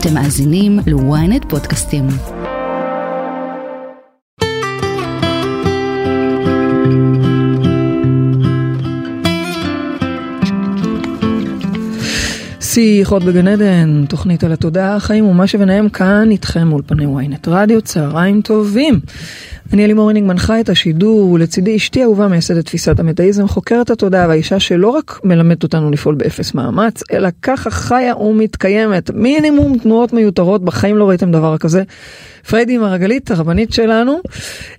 אתם מאזינים ל-ynet פודקאסטים. שיחות בגן עדן, תוכנית על התודעה, החיים ומה שביניהם כאן איתכם אולפני ynet רדיו, צהריים טובים. אני אלי מורינינג מנחה את השידור, ולצידי אשתי אהובה מייסדת תפיסת המדאיזם, חוקרת התודעה והאישה שלא רק מלמדת אותנו לפעול באפס מאמץ, אלא ככה חיה ומתקיימת. מינימום תנועות מיותרות, בחיים לא ראיתם דבר כזה. פריידי מרגלית, הרבנית שלנו,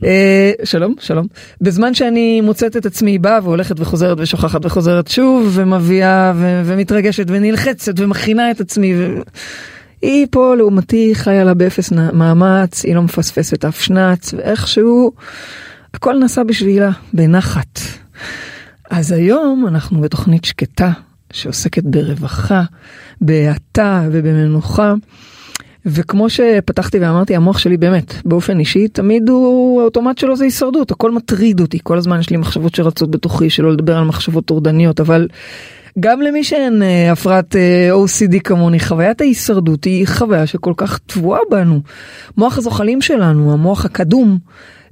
אה, שלום, שלום. בזמן שאני מוצאת את עצמי באה והולכת וחוזרת ושוכחת וחוזרת שוב, ומביאה ו- ומתרגשת ונלחצת ומכינה את עצמי. ו... היא פה לעומתי חיה לה באפס מאמץ, היא לא מפספסת אף שנץ, ואיכשהו הכל נעשה בשבילה, בנחת. אז היום אנחנו בתוכנית שקטה שעוסקת ברווחה, בהאטה ובמנוחה. וכמו שפתחתי ואמרתי, המוח שלי באמת, באופן אישי, תמיד הוא, האוטומט שלו זה הישרדות, הכל מטריד אותי, כל הזמן יש לי מחשבות שרצות בתוכי, שלא לדבר על מחשבות טורדניות, אבל גם למי שאין אה, הפרעת אה, OCD כמוני, חוויית ההישרדות היא חוויה שכל כך טבועה בנו. מוח הזוחלים שלנו, המוח הקדום,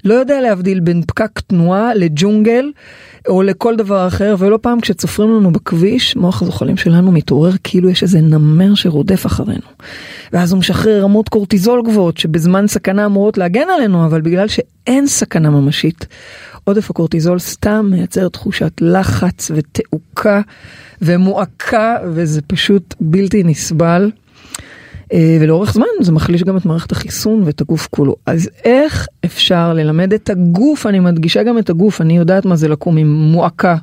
לא יודע להבדיל בין פקק תנועה לג'ונגל או לכל דבר אחר, ולא פעם כשצופרים לנו בכביש, מוח הזוחלים שלנו מתעורר כאילו יש איזה נמר שרודף אחרינו. ואז הוא משחרר רמות קורטיזול גבוהות שבזמן סכנה אמורות להגן עלינו, אבל בגלל שאין סכנה ממשית, עודף הקורטיזול סתם מייצר תחושת לחץ ותעוקה ומועקה, וזה פשוט בלתי נסבל. אה, ולאורך זמן זה מחליש גם את מערכת החיסון ואת הגוף כולו. אז איך אפשר ללמד את הגוף, אני מדגישה גם את הגוף, אני יודעת מה זה לקום עם מועקה.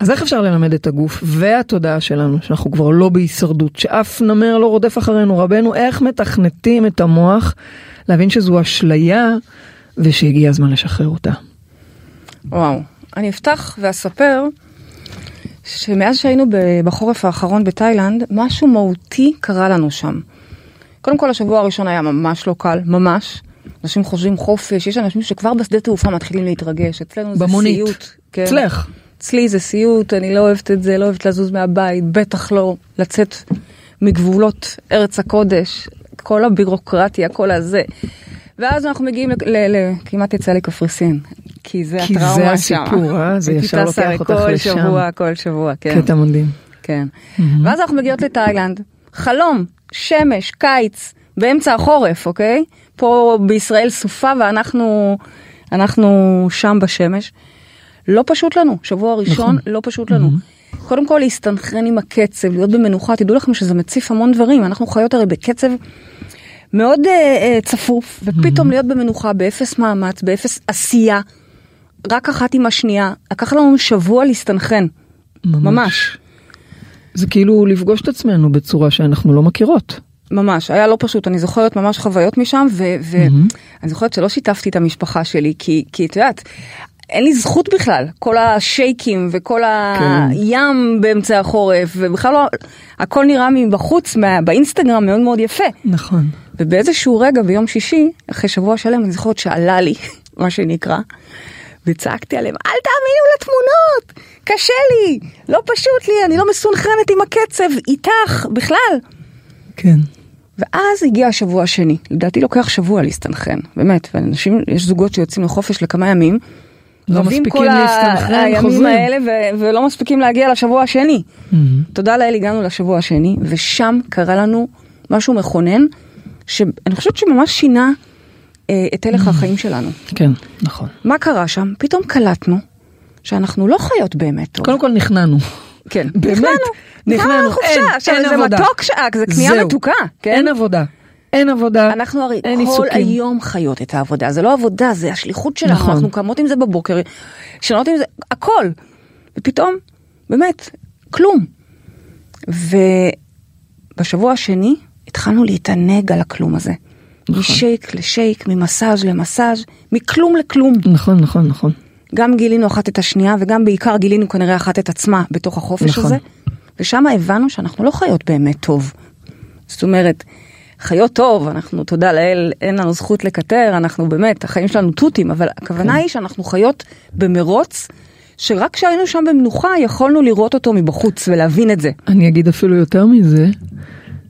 אז איך אפשר ללמד את הגוף והתודעה שלנו, שאנחנו כבר לא בהישרדות, שאף נמר לא רודף אחרינו, רבנו, איך מתכנתים את המוח להבין שזו אשליה ושהגיע הזמן לשחרר אותה. וואו, אני אפתח ואספר שמאז שהיינו בחורף האחרון בתאילנד, משהו מהותי קרה לנו שם. קודם כל השבוע הראשון היה ממש לא קל, ממש. אנשים חושבים חופש, יש אנשים שכבר בשדה תעופה מתחילים להתרגש, אצלנו זה במונית. סיוט. כן. אצלך. אצלי זה סיוט, אני לא אוהבת את זה, לא אוהבת לזוז מהבית, בטח לא לצאת מגבולות ארץ הקודש, כל הבירוקרטיה, כל הזה. ואז אנחנו מגיעים, ל- ל- ל- כמעט יצא לי קפריסין, כי זה כי הטראומה שם. זה הסיפור, אה? זה ישר לוקח אותך כל לשם. שבוע, כל שבוע, כן. קטע מדהים. כן. ואז אנחנו מגיעות לתאילנד, חלום, שמש, קיץ, באמצע החורף, אוקיי? פה בישראל סופה ואנחנו אנחנו שם בשמש. לא פשוט לנו, שבוע ראשון לא פשוט לנו. קודם כל להסתנכרן עם הקצב, להיות במנוחה, תדעו לכם שזה מציף המון דברים, אנחנו חיות הרי בקצב מאוד אה, אה, צפוף, ופתאום להיות במנוחה, באפס מאמץ, באפס עשייה, רק אחת עם השנייה, לקח לנו שבוע להסתנכרן, ממש. זה כאילו לפגוש את עצמנו בצורה שאנחנו לא מכירות. ממש, היה לא פשוט, אני זוכרת ממש חוויות משם, ואני זוכרת שלא שיתפתי את המשפחה שלי, כי, כי את יודעת, אין לי זכות בכלל, כל השייקים וכל הים באמצע החורף, ובכלל לא, הכל נראה מבחוץ, מה, באינסטגרם מאוד מאוד יפה. נכון. ובאיזשהו רגע ביום שישי, אחרי שבוע שלם, אני זוכרת שעלה לי, מה שנקרא, וצעקתי עליהם, אל תאמינו לתמונות, קשה לי, לא פשוט לי, אני לא מסונכרנת עם הקצב, איתך, בכלל. כן. ואז הגיע השבוע השני, לדעתי לוקח שבוע להסתנכרן, באמת, ואנשים, יש זוגות שיוצאים לחופש לכמה ימים, לא מספיקים כל להסתנכרן, הימים חוזרים. האלה ו- ולא מספיקים להגיע לשבוע השני. תודה לאל הגענו לשבוע השני, ושם קרה לנו משהו מכונן, שאני חושבת שממש שינה את הלך החיים שלנו. כן, נכון. מה קרה שם? פתאום קלטנו שאנחנו לא חיות באמת טוב. קודם כל נכנענו. כן, באמת, נכנענו. נכנענו. אין, אין זה עבודה. מתוק שאק, זה קנייה. מתוקה. כן? אין עבודה. אין עבודה. אנחנו הרי אין כל עיסוקים. היום חיות את העבודה, זה לא עבודה, זה השליחות שלנו, נכון. אנחנו קמות עם זה בבוקר, ישנות עם זה, הכל. ופתאום, באמת, כלום. ובשבוע השני התחלנו להתענג על הכלום הזה. נכון. משייק לשייק, ממסאז' למסאז', מכלום לכלום. נכון, נכון, נכון. גם גילינו אחת את השנייה וגם בעיקר גילינו כנראה אחת את עצמה בתוך החופש נכון. הזה. ושם הבנו שאנחנו לא חיות באמת טוב. זאת אומרת, חיות טוב, אנחנו תודה לאל, אין לנו זכות לקטר, אנחנו באמת, החיים שלנו תותים, אבל הכוונה כן. היא שאנחנו חיות במרוץ, שרק כשהיינו שם במנוחה יכולנו לראות אותו מבחוץ ולהבין את זה. אני אגיד אפילו יותר מזה,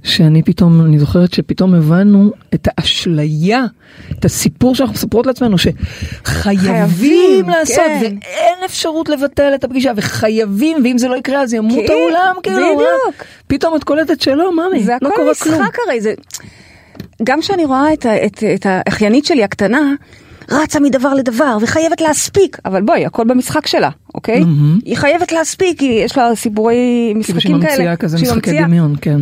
שאני פתאום, אני זוכרת שפתאום הבנו את האשליה, את הסיפור שאנחנו מספרות לעצמנו, שחייבים חייבים, לעשות, כן. ואין אפשרות לבטל את הפגישה, וחייבים, ואם זה לא יקרה אז ימות כן, העולם, כאילו, בדיוק. פתאום את קולטת שלא, ממי, זה לא הכל קורה כלום. משחק הרי, זה... גם כשאני רואה את, את, את האחיינית שלי הקטנה, רצה מדבר לדבר וחייבת להספיק, אבל בואי, הכל במשחק שלה, אוקיי? מהמם. היא חייבת להספיק, היא, יש לה סיפורי כאילו משחקים שהיא כאלה. ממציאה כזה שהיא משחקי. דמיון, כן.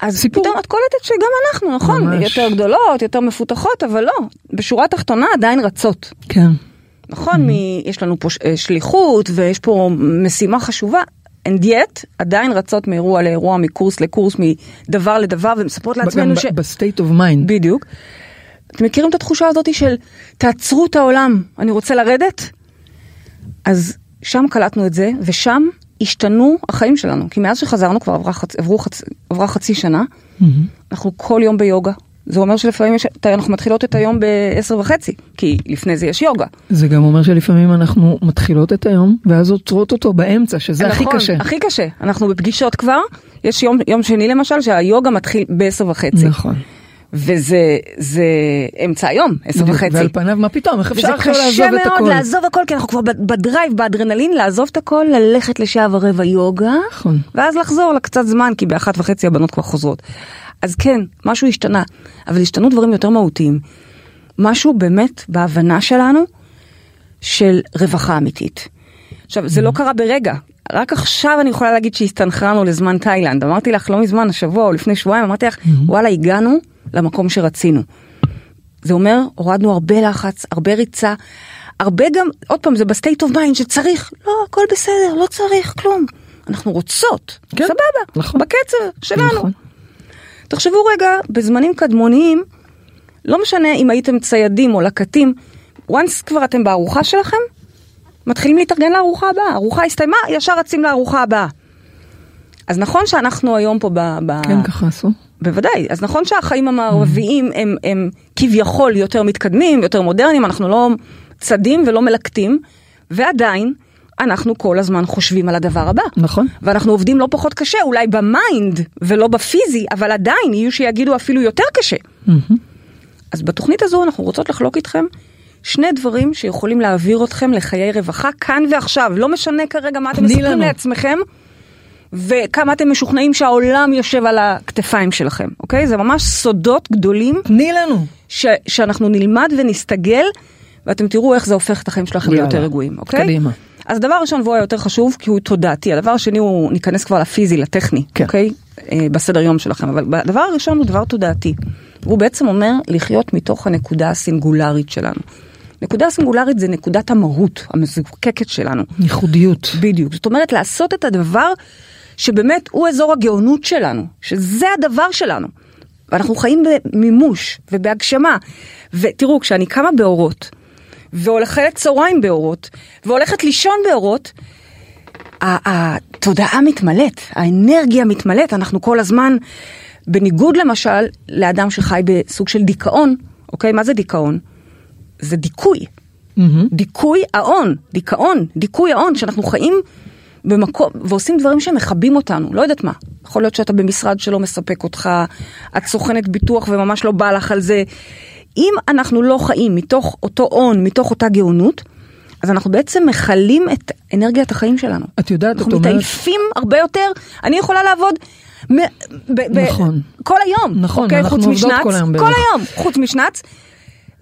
אז סיפור. פתאום את קולטת שגם אנחנו, נכון, ממש. יותר גדולות, יותר מפותחות, אבל לא, בשורה התחתונה עדיין רצות. כן. נכון, מ- יש לנו פה אה, שליחות ויש פה משימה חשובה. and yet, עדיין רצות מאירוע לאירוע, מקורס לקורס, מדבר לדבר, ומספרות לעצמנו ש... גם ב-state of mind. בדיוק. אתם מכירים את התחושה הזאת של תעצרו את העולם, אני רוצה לרדת? אז שם קלטנו את זה, ושם השתנו החיים שלנו. כי מאז שחזרנו כבר עברה, חצ... עברו חצ... עברה חצי שנה, מהמם. אנחנו כל יום ביוגה. זה אומר שלפעמים יש... אנחנו מתחילות את היום בעשר וחצי, כי לפני זה יש יוגה. זה גם אומר שלפעמים אנחנו מתחילות את היום, ואז עוצרות אותו באמצע, שזה הכי נכון, קשה. הכי קשה. אנחנו בפגישות כבר, יש יום, יום שני למשל, שהיוגה מתחיל בעשר וחצי. נכון. וזה זה אמצע היום, עשר וחצי. ועל פניו, מה פתאום, איך אפשר וזה עכשיו קשה לעזוב את מאוד הכל? לעזוב הכל, כי אנחנו כבר בדרייב, באדרנלין, לעזוב את הכל, ללכת לשעה ורבע יוגה, נכון. ואז לחזור לקצת זמן, כי באחת וחצי הבנות כבר חוזרות. אז כן, משהו השתנה, אבל השתנו דברים יותר מהותיים. משהו באמת בהבנה שלנו של רווחה אמיתית. עכשיו, זה לא קרה ברגע. רק עכשיו אני יכולה להגיד שהסתנכרנו לזמן תאילנד. אמרתי לך לא מזמן, השבוע או לפני שבועיים, אמרתי לך, וואלה, הגענו למקום שרצינו. זה אומר, הורדנו הרבה לחץ, הרבה ריצה, הרבה גם, עוד פעם, זה ב state of mind שצריך, לא, הכל בסדר, לא צריך כלום. אנחנו רוצות, כן, סבבה, נכון. בקצב שלנו. נכון. תחשבו רגע, בזמנים קדמוניים, לא משנה אם הייתם ציידים או לקטים, once כבר אתם בארוחה שלכם, מתחילים להתארגן לארוחה הבאה. ארוחה הסתיימה, ישר רצים לארוחה הבאה. אז נכון שאנחנו היום פה ב... ב... כן, ככה עשו. בוודאי, אז נכון שהחיים המערביים הם, הם כביכול יותר מתקדמים, יותר מודרניים, אנחנו לא צדים ולא מלקטים, ועדיין אנחנו כל הזמן חושבים על הדבר הבא. נכון. ואנחנו עובדים לא פחות קשה, אולי ב mind ולא בפיזי, אבל עדיין יהיו שיגידו אפילו יותר קשה. אז בתוכנית הזו אנחנו רוצות לחלוק איתכם שני דברים שיכולים להעביר אתכם לחיי רווחה כאן ועכשיו. לא משנה כרגע מה אתם מספרים לנו. לעצמכם, וכמה אתם משוכנעים שהעולם יושב על הכתפיים שלכם, אוקיי? זה ממש סודות גדולים תני לנו. ש- שאנחנו נלמד ונסתגל, ואתם תראו איך זה הופך את החיים שלכם. ליותר רגועים, אוקיי? קדימה. אז הדבר הראשון והוא היותר חשוב, כי הוא תודעתי. הדבר השני הוא, ניכנס כבר לפיזי, לטכני, כן. אוקיי? אה, בסדר יום שלכם. אבל הדבר הראשון הוא דבר תודעתי. והוא בעצם אומר לחיות מתוך הנקודה הסינגולרית שלנו. נקודה סינגולרית זה נקודת המהות המזוקקת שלנו. ייחודיות. בדיוק. זאת אומרת, לעשות את הדבר שבאמת הוא אזור הגאונות שלנו, שזה הדבר שלנו. ואנחנו חיים במימוש ובהגשמה. ותראו, כשאני קמה באורות, והולכת צהריים באורות, והולכת לישון באורות, התודעה מתמלאת, האנרגיה מתמלאת, אנחנו כל הזמן, בניגוד למשל לאדם שחי בסוג של דיכאון, אוקיי? מה זה דיכאון? זה דיכוי. מהמם. דיכוי ההון, דיכאון, דיכוי ההון, שאנחנו חיים במקום, ועושים דברים שמכבים אותנו, לא יודעת מה. יכול להיות שאתה במשרד שלא מספק אותך, את סוכנת ביטוח וממש לא בא לך על זה. אם אנחנו לא חיים מתוך אותו הון, מתוך אותה גאונות, אז אנחנו בעצם מכלים את אנרגיית החיים שלנו. את יודעת, את אנחנו אומרת... מתעייפים הרבה יותר. אני יכולה לעבוד מ- ב- ב- נכון. כל היום. נכון, אוקיי? אנחנו עובדות משנץ, כל היום כל. היום, חוץ משנץ.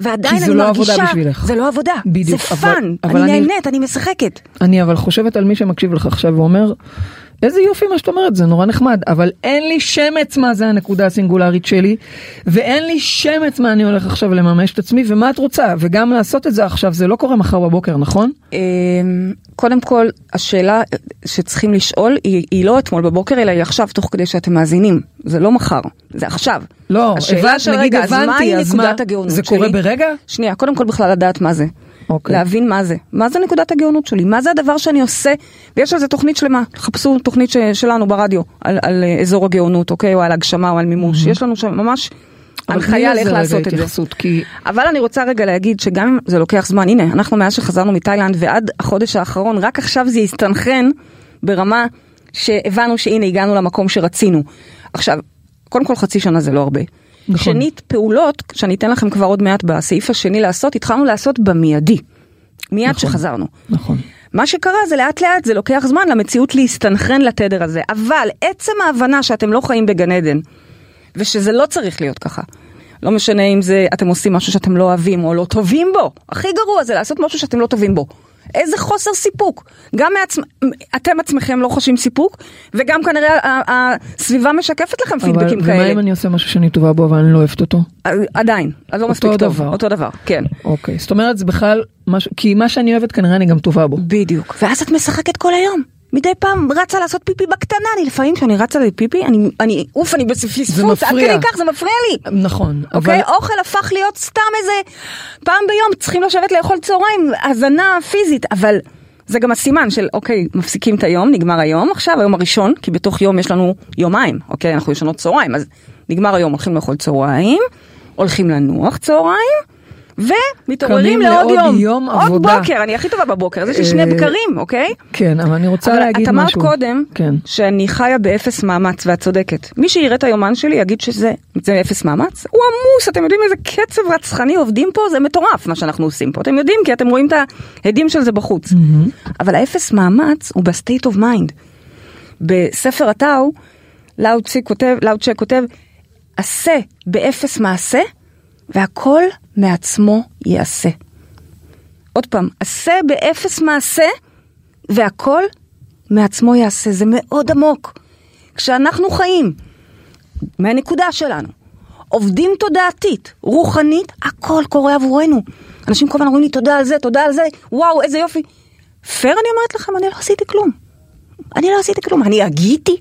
ועדיין כי אני זו לא מרגישה, עבודה בשבילך. זה לא עבודה, בדיוק, זה fun, אני- נהנית, אני משחקת. אני אבל חושבת על מי שמקשיב לך עכשיו ואומר, איזה יופי מה שאת אומרת, זה נורא נחמד, אבל אין לי שמץ מה זה הנקודה הסינגולרית שלי, ואין לי שמץ מה אני הולך עכשיו לממש את עצמי, ומה את רוצה, וגם לעשות את זה עכשיו, זה לא קורה מחר בבוקר, נכון? אמ, קודם כל, השאלה שצריכים לשאול היא, היא לא אתמול בבוקר, אלא היא עכשיו, תוך כדי שאתם מאזינים. זה לא מחר, זה עכשיו. לא, השאלה של נגיד רגע, אז הבנתי, מהי אז נקודת מה, הגאונות זה שלי? קורה ברגע? שנייה, קודם כל בכלל לדעת מה זה. אוקיי. להבין מה זה. מה זה נקודת הגאונות שלי? מה זה הדבר שאני עושה? ויש על זה תוכנית שלמה. חפשו תוכנית ש- שלנו ברדיו על, על אזור הגאונות, אוקיי? או על הגשמה או על מימוש. יש לנו שם ממש הנחיה לאיך לעשות את זה. כי אבל אני רוצה רגע להגיד שגם אם זה לוקח זמן, הנה, אנחנו מאז שחזרנו מתאילנד ועד החודש האחרון, רק עכשיו זה הסתנכרן ברמה שהבנו שהנה הגענו למקום שרצינו. עכשיו, קודם כל חצי שנה זה לא הרבה. נכון. שנית, פעולות, שאני אתן לכם כבר עוד מעט בסעיף השני לעשות, התחלנו לעשות במיידי. מיד נכון. שחזרנו. נכון. מה שקרה זה לאט לאט זה לוקח זמן למציאות להסתנכרן לתדר הזה, אבל עצם ההבנה שאתם לא חיים בגן עדן, ושזה לא צריך להיות ככה. לא משנה אם זה אתם עושים משהו שאתם לא אוהבים או לא טובים בו, הכי גרוע זה לעשות משהו שאתם לא טובים בו. איזה חוסר סיפוק. גם מעצמ... אתם עצמכם לא חשים סיפוק, וגם כנראה הסביבה משקפת לכם פידבקים אבל ומה כאלה. אם אני עושה משהו שאני טובה בו אבל אני לא אוהבת אותו? עדיין, אז לא מספיק טוב. דבר. אותו דבר, כן. אוקיי, זאת אומרת זה בכלל משהו, כי מה שאני אוהבת כנראה אני גם טובה בו. בדיוק. ואז את משחקת כל היום. מדי פעם רצה לעשות פיפי בקטנה, אני לפעמים כשאני רצה לפיפי, אני, אני, אוף, אני בפספוס, עד מפריע. כדי כך זה מפריע לי. נכון, אבל אוקיי? אוכל הפך להיות סתם איזה פעם ביום צריכים לשבת לאכול צהריים, הזנה פיזית, אבל זה גם הסימן של אוקיי, מפסיקים את היום, נגמר היום, עכשיו היום הראשון, כי בתוך יום יש לנו יומיים, אוקיי, אנחנו ישנות צהריים, אז נגמר היום, הולכים לאכול צהריים, הולכים לנוח צהריים. ומתעוררים לעוד יום, יום עוד עבודה. בוקר, אני הכי טובה בבוקר, אז יש לי שני אה, בקרים, אוקיי? כן, אבל אני רוצה אבל להגיד את אמרת משהו. קודם כן. שאני חיה באפס מאמץ ואת צודקת. מי שיראה את היומן שלי יגיד שזה זה אפס מאמץ. הוא עמוס, אתם יודעים איזה קצב רצחני עובדים פה? זה מטורף מה שאנחנו עושים פה. אתם יודעים כי אתם רואים את ההדים של זה בחוץ. אבל האפס מאמץ הוא ב state of mind. בספר הטאו, כותב, לאוצ'ה כותב, עשה באפס מעשה והכל מעצמו יעשה. עוד פעם, עשה באפס מעשה והכל מעצמו יעשה. זה מאוד עמוק. כשאנחנו חיים מהנקודה שלנו, עובדים תודעתית, רוחנית, הכל קורה עבורנו. אנשים כל הזמן אומרים לי תודה על זה, תודה על זה, וואו, איזה יופי. פייר אני אומרת לכם, אני לא עשיתי כלום. אני לא עשיתי כלום, אני הגיתי.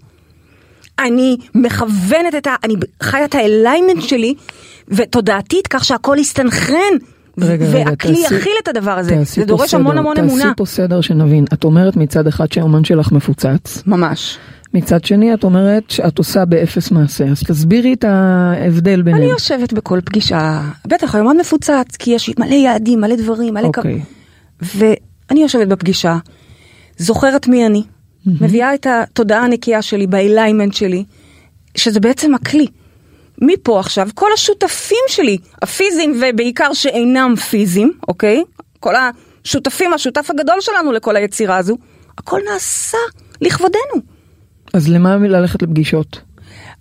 אני מכוונת את ה... אני חיה את ה alignment שלי, ותודעתית, כך שהכל יסתנכרן. רגע, רגע, והכלי תעשי- יכיל את הדבר הזה. תעשי זה דורש סדר, המון המון אמונה. תעשי פה סדר שנבין. את אומרת מצד אחד שהיומן שלך מפוצץ, ממש. מצד שני את אומרת שאת עושה באפס מעשה. אז תסבירי את ההבדל אני ביניהם. יושבת בכל פגישה, בטח היומן מפוצץ, כי יש מלא יעדים, מלא דברים, מלא... כ- אוקיי. ואני יושבת בפגישה, זוכרת מי אני, מביאה את התודעה הנקייה שלי באליימנט שלי, שזה בעצם הכלי. מפה עכשיו, כל השותפים שלי, הפיזיים ובעיקר שאינם פיזיים, אוקיי? כל השותפים, השותף הגדול שלנו לכל היצירה הזו, הכל נעשה לכבודנו. אז למה ללכת לפגישות?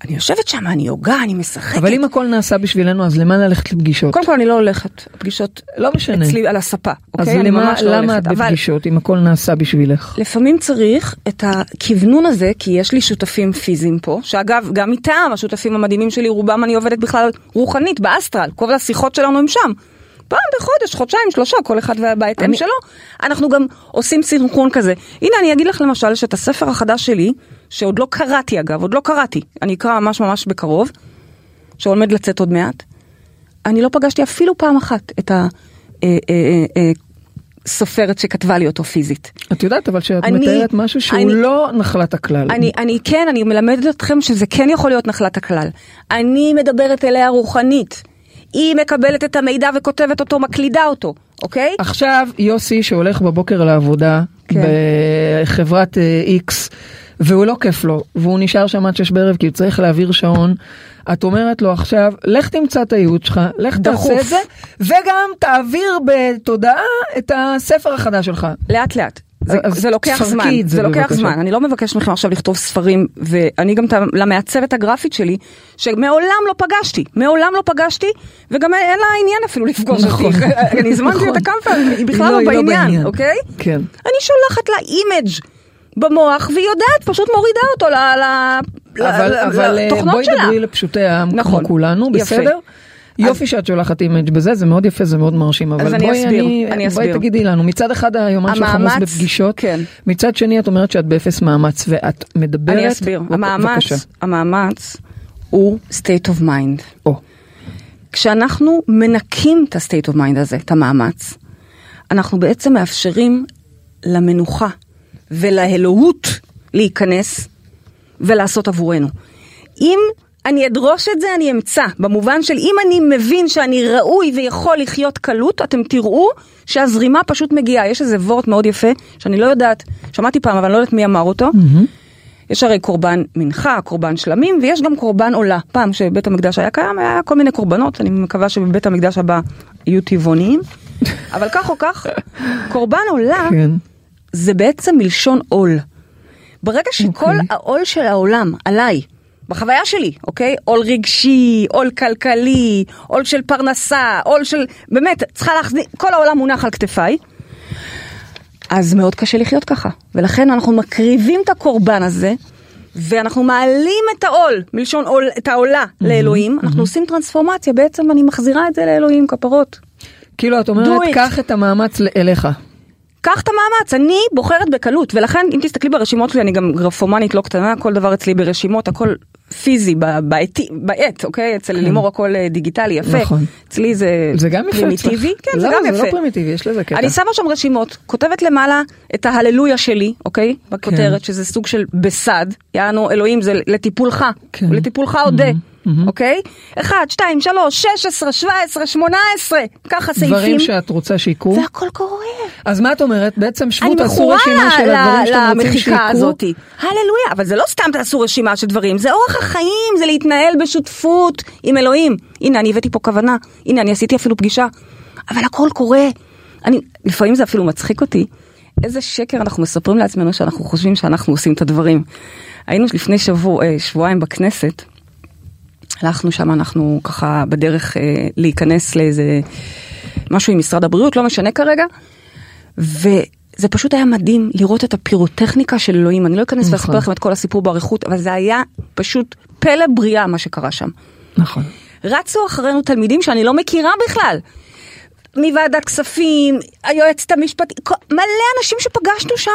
אני יושבת שם, אני יוגה, אני משחקת. אבל אם הכל נעשה בשבילנו, אז למה ללכת לפגישות? קודם כל אני לא הולכת, הפגישות לא משנה. אצלי על הספה, אז אוקיי? אני למה, ממש לא למה הולכת. את אבל בפגישות אם הכל נעשה בשבילך? לפעמים צריך את הכוונון הזה, כי יש לי שותפים פיזיים פה, שאגב, גם איתם, השותפים המדהימים שלי, רובם אני עובדת בכלל רוחנית, באסטרל, כל השיחות שלנו הם שם. פעם בחודש, חודשיים, שלושה, כל אחד בהתאם אני- שלו. אנחנו גם עושים סינכרון כזה. הנה, אני אגיד לך למשל שאת הספר החדש שלי, שעוד לא קראתי אגב, עוד לא קראתי, אני אקרא ממש ממש בקרוב, שעומד לצאת עוד מעט, אני לא פגשתי אפילו פעם אחת את הסופרת שכתבה לי אותו פיזית. את יודעת אבל שאת אני- מתארת משהו שהוא אני- לא נחלת הכלל. אני, אני כן, אני מלמדת אתכם שזה כן יכול להיות נחלת הכלל. אני מדברת אליה רוחנית. היא מקבלת את המידע וכותבת אותו, מקלידה אותו, אוקיי? עכשיו יוסי שהולך בבוקר לעבודה כן. בחברת אה, איקס והוא לא כיף לו והוא נשאר שם עד שש בערב כי הוא צריך להעביר שעון. את אומרת לו עכשיו לך תמצא את הייעוץ שלך לך דחוף. תעשה את זה וגם תעביר בתודעה את הספר החדש שלך. לאט לאט. זה, זה לוקח זמן, זה זה לוקח בבקשה. זמן, אני לא מבקשת מכם עכשיו לכתוב ספרים, ואני גם למעצבת הגרפית שלי, שמעולם לא פגשתי, מעולם לא פגשתי, וגם אין לה עניין אפילו לפגוש נכון, אותי, אני הזמנתי נכון. אותה כמה פעמים, היא בכלל לא, לא לא בעניין, בעניין. אוקיי? כן. אני שולחת לה image במוח, והיא יודעת, פשוט מורידה אותו ל- ל- אבל, ל- אבל אה, לתוכנות בואי שלה. דברי לפשוטי העם נכון. כמו כולנו, יפה. יופי שאת שולחת image בזה, זה מאוד יפה, זה מאוד מרשים, אבל אני בואי אסביר, אני, אני בואי אסביר. תגידי לנו, מצד אחד היומן שלך עמוס בפגישות, כן. מצד שני את אומרת שאת באפס מאמץ, ואת מדברת, אני אסביר, בבקשה. המאמץ, המאמץ הוא state of mind. או, כשאנחנו מנקים את ה-state of mind הזה, את המאמץ, אנחנו בעצם מאפשרים למנוחה ולאלוהות להיכנס ולעשות עבורנו. אם אני אדרוש את זה, אני אמצא. במובן של אם אני מבין שאני ראוי ויכול לחיות קלות, אתם תראו שהזרימה פשוט מגיעה. יש איזה וורט מאוד יפה, שאני לא יודעת, שמעתי פעם, אבל אני לא יודעת מי אמר אותו. יש הרי קורבן מנחה, קורבן שלמים, ויש גם קורבן עולה. פעם שבית המקדש היה קיים, היה כל מיני קורבנות, אני מקווה שבבית המקדש הבא יהיו טבעוניים. אבל כך או כך, קורבן עולה כן. זה בעצם מלשון עול. ברגע שכל אוקיי. העול של העולם עליי, בחוויה שלי, אוקיי? עול רגשי, עול כלכלי, עול של פרנסה, עול של... באמת, צריכה להחזיק... כל העולם מונח על כתפיי. אז מאוד קשה לחיות ככה. ולכן אנחנו מקריבים את הקורבן הזה, ואנחנו מעלים את העול, מלשון עול, את העולה לאלוהים. אנחנו עושים טרנספורמציה, בעצם אני מחזירה את זה לאלוהים, כפרות. כאילו את אומרת. קח את המאמץ אליך. קח את המאמץ, אני בוחרת בקלות, ולכן אם תסתכלי ברשימות שלי, אני גם גרפומנית לא קטנה, כל דבר אצלי ברשימות, הכל פיזי, בעט, אוקיי? אצל לימור הכל אה, דיגיטלי, יפה. כן. נכון. אצלי זה זה גם יפה אצלך. פרימיטיבי, כן, זה לא, גם זה יפה. לא פרימיטיבי, יש לזה קטע. אני שמה שם רשימות, כותבת למעלה את ההללויה שלי, אוקיי? כן. בכותרת, שזה סוג של בסד, יענו אלוהים זה לטיפולך, כן. לטיפולך אודה, אוקיי? 1, 2, 3, 16, 17, 18, ככה סעיפים. דברים שאת רוצה שיקרו. והכל קורה. אז מה את אומרת? בעצם שבו אני תעשו מכורה רשימה של הדברים שאתם רוצים למחיקה שיקרו. הזאתי. הללויה, אבל זה לא סתם תעשו רשימה של דברים, זה אורח החיים, זה להתנהל בשותפות עם אלוהים. הנה, אני הבאתי פה כוונה, הנה, אני עשיתי אפילו פגישה, אבל הכל קורה. אני, לפעמים זה אפילו מצחיק אותי. איזה שקר אנחנו מספרים לעצמנו שאנחנו חושבים שאנחנו עושים את הדברים. היינו לפני שבוע, אה, שבועיים בכנסת, הלכנו שם, אנחנו ככה בדרך אה, להיכנס לאיזה משהו עם משרד הבריאות, לא משנה כרגע, וזה פשוט היה מדהים לראות את הפירוטכניקה של אלוהים. אני לא אכנס נכון. ואספר לכם את כל הסיפור באריכות, אבל זה היה פשוט פלא בריאה מה שקרה שם. נכון. רצו אחרינו תלמידים שאני לא מכירה בכלל. מוועדת כספים, היועצת המשפטית, מלא אנשים שפגשנו שם,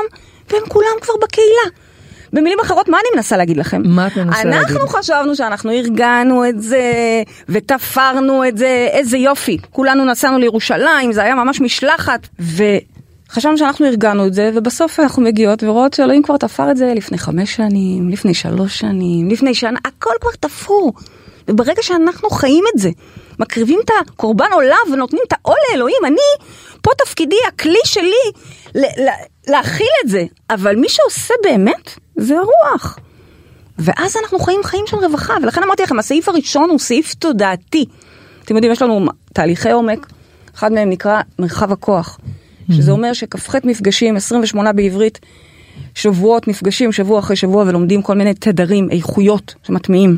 והם כולם כבר בקהילה. במילים אחרות, מה אני מנסה להגיד לכם? מה את מנסה להגיד? אנחנו חשבנו שאנחנו ארגנו את זה, ותפרנו את זה, איזה יופי. כולנו נסענו לירושלים, זה היה ממש משלחת, וחשבנו שאנחנו ארגנו את זה, ובסוף אנחנו מגיעות ורואות שאלוהים כבר תפר את זה לפני חמש שנים, לפני שלוש שנים, לפני שנה, הכל כבר תפור. וברגע שאנחנו חיים את זה, מקריבים את הקורבן עולה ונותנים את העול לאלוהים, אני, פה תפקידי, הכלי שלי, ל- ל- להכיל את זה, אבל מי שעושה באמת, זה הרוח. ואז אנחנו חיים חיים של רווחה, ולכן אמרתי לכם, הסעיף הראשון הוא סעיף תודעתי. אתם יודעים, יש לנו תהליכי עומק, אחד מהם נקרא מרחב הכוח, שזה אומר שכ"ח מפגשים, 28 בעברית, שבועות נפגשים שבוע אחרי שבוע ולומדים כל מיני תדרים, איכויות שמטמיעים.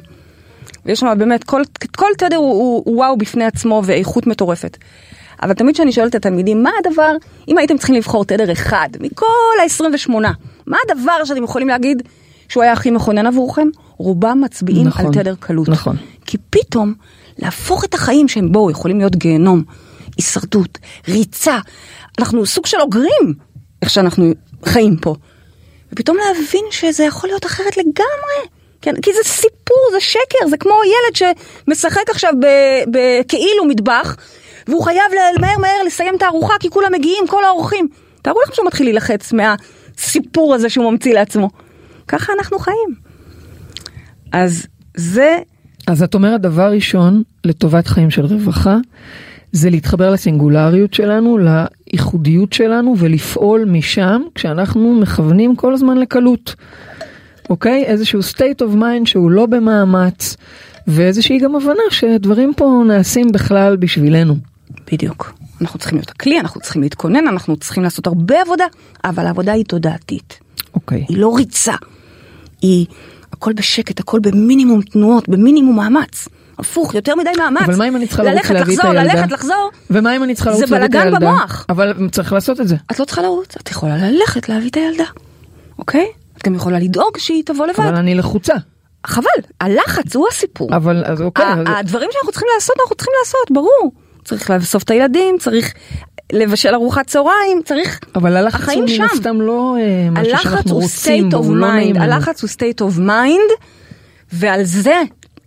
ויש שם באמת, כל, כל תדר הוא, הוא, הוא וואו בפני עצמו ואיכות מטורפת. אבל תמיד כשאני שואלת את התלמידים, מה הדבר, אם הייתם צריכים לבחור תדר אחד מכל ה-28, מה הדבר שאתם יכולים להגיד שהוא היה הכי מכונן עבורכם? רובם מצביעים נכון, על תדר קלות. נכון. כי פתאום להפוך את החיים שהם בואו, יכולים להיות גיהנום, הישרדות, ריצה, אנחנו סוג של אוגרים, איך שאנחנו חיים פה. ופתאום להבין שזה יכול להיות אחרת לגמרי. כן, כי זה סיפור, זה שקר, זה כמו ילד שמשחק עכשיו בכאילו מטבח, והוא חייב מהר מהר לסיים את הארוחה כי כולם מגיעים, כל האורחים. תארו לכם שהוא מתחיל להילחץ מהסיפור הזה שהוא ממציא לעצמו. ככה אנחנו חיים. אז זה, אז את אומרת דבר ראשון לטובת חיים של רווחה זה להתחבר לסינגולריות שלנו, לייחודיות שלנו ולפעול משם כשאנחנו מכוונים כל הזמן לקלות. אוקיי? איזשהו state of mind שהוא לא במאמץ ואיזושהי גם הבנה שדברים פה נעשים בכלל בשבילנו. בדיוק. אנחנו צריכים להיות הכלי, אנחנו צריכים להתכונן, אנחנו צריכים לעשות הרבה עבודה, אבל העבודה היא תודעתית. אוקיי. היא לא ריצה. היא הכל בשקט, הכל במינימום תנועות, במינימום מאמץ. הפוך, יותר מדי מאמץ. אבל מה אם אני צריכה לרוץ ללכת, להביא את לחזור, הילדה? ללכת, לחזור. ומה אם אני צריכה זה לרוץ להביא את הילדה? במוח. אבל צריך לעשות את זה. את לא צריכה לרוץ, את יכולה ללכת להביא את הילדה, אוקיי? את גם יכולה לדאוג שהיא תבוא לבד. אבל אני לחוצה. חבל, הלחץ הוא הסיפור. אבל אז אוקיי. אז- הדברים שאנחנו צריכים לעשות, אנחנו צריכים לעשות, ברור. צריך לאסוף את הילדים, צריך לבשל ארוחת צהריים, צריך... אבל הלחץ הוא מן. הסתם לא אה, משהו שאנחנו הוא רוצים of הוא לא נעים. הלחץ הוא state of mind, ועל זה,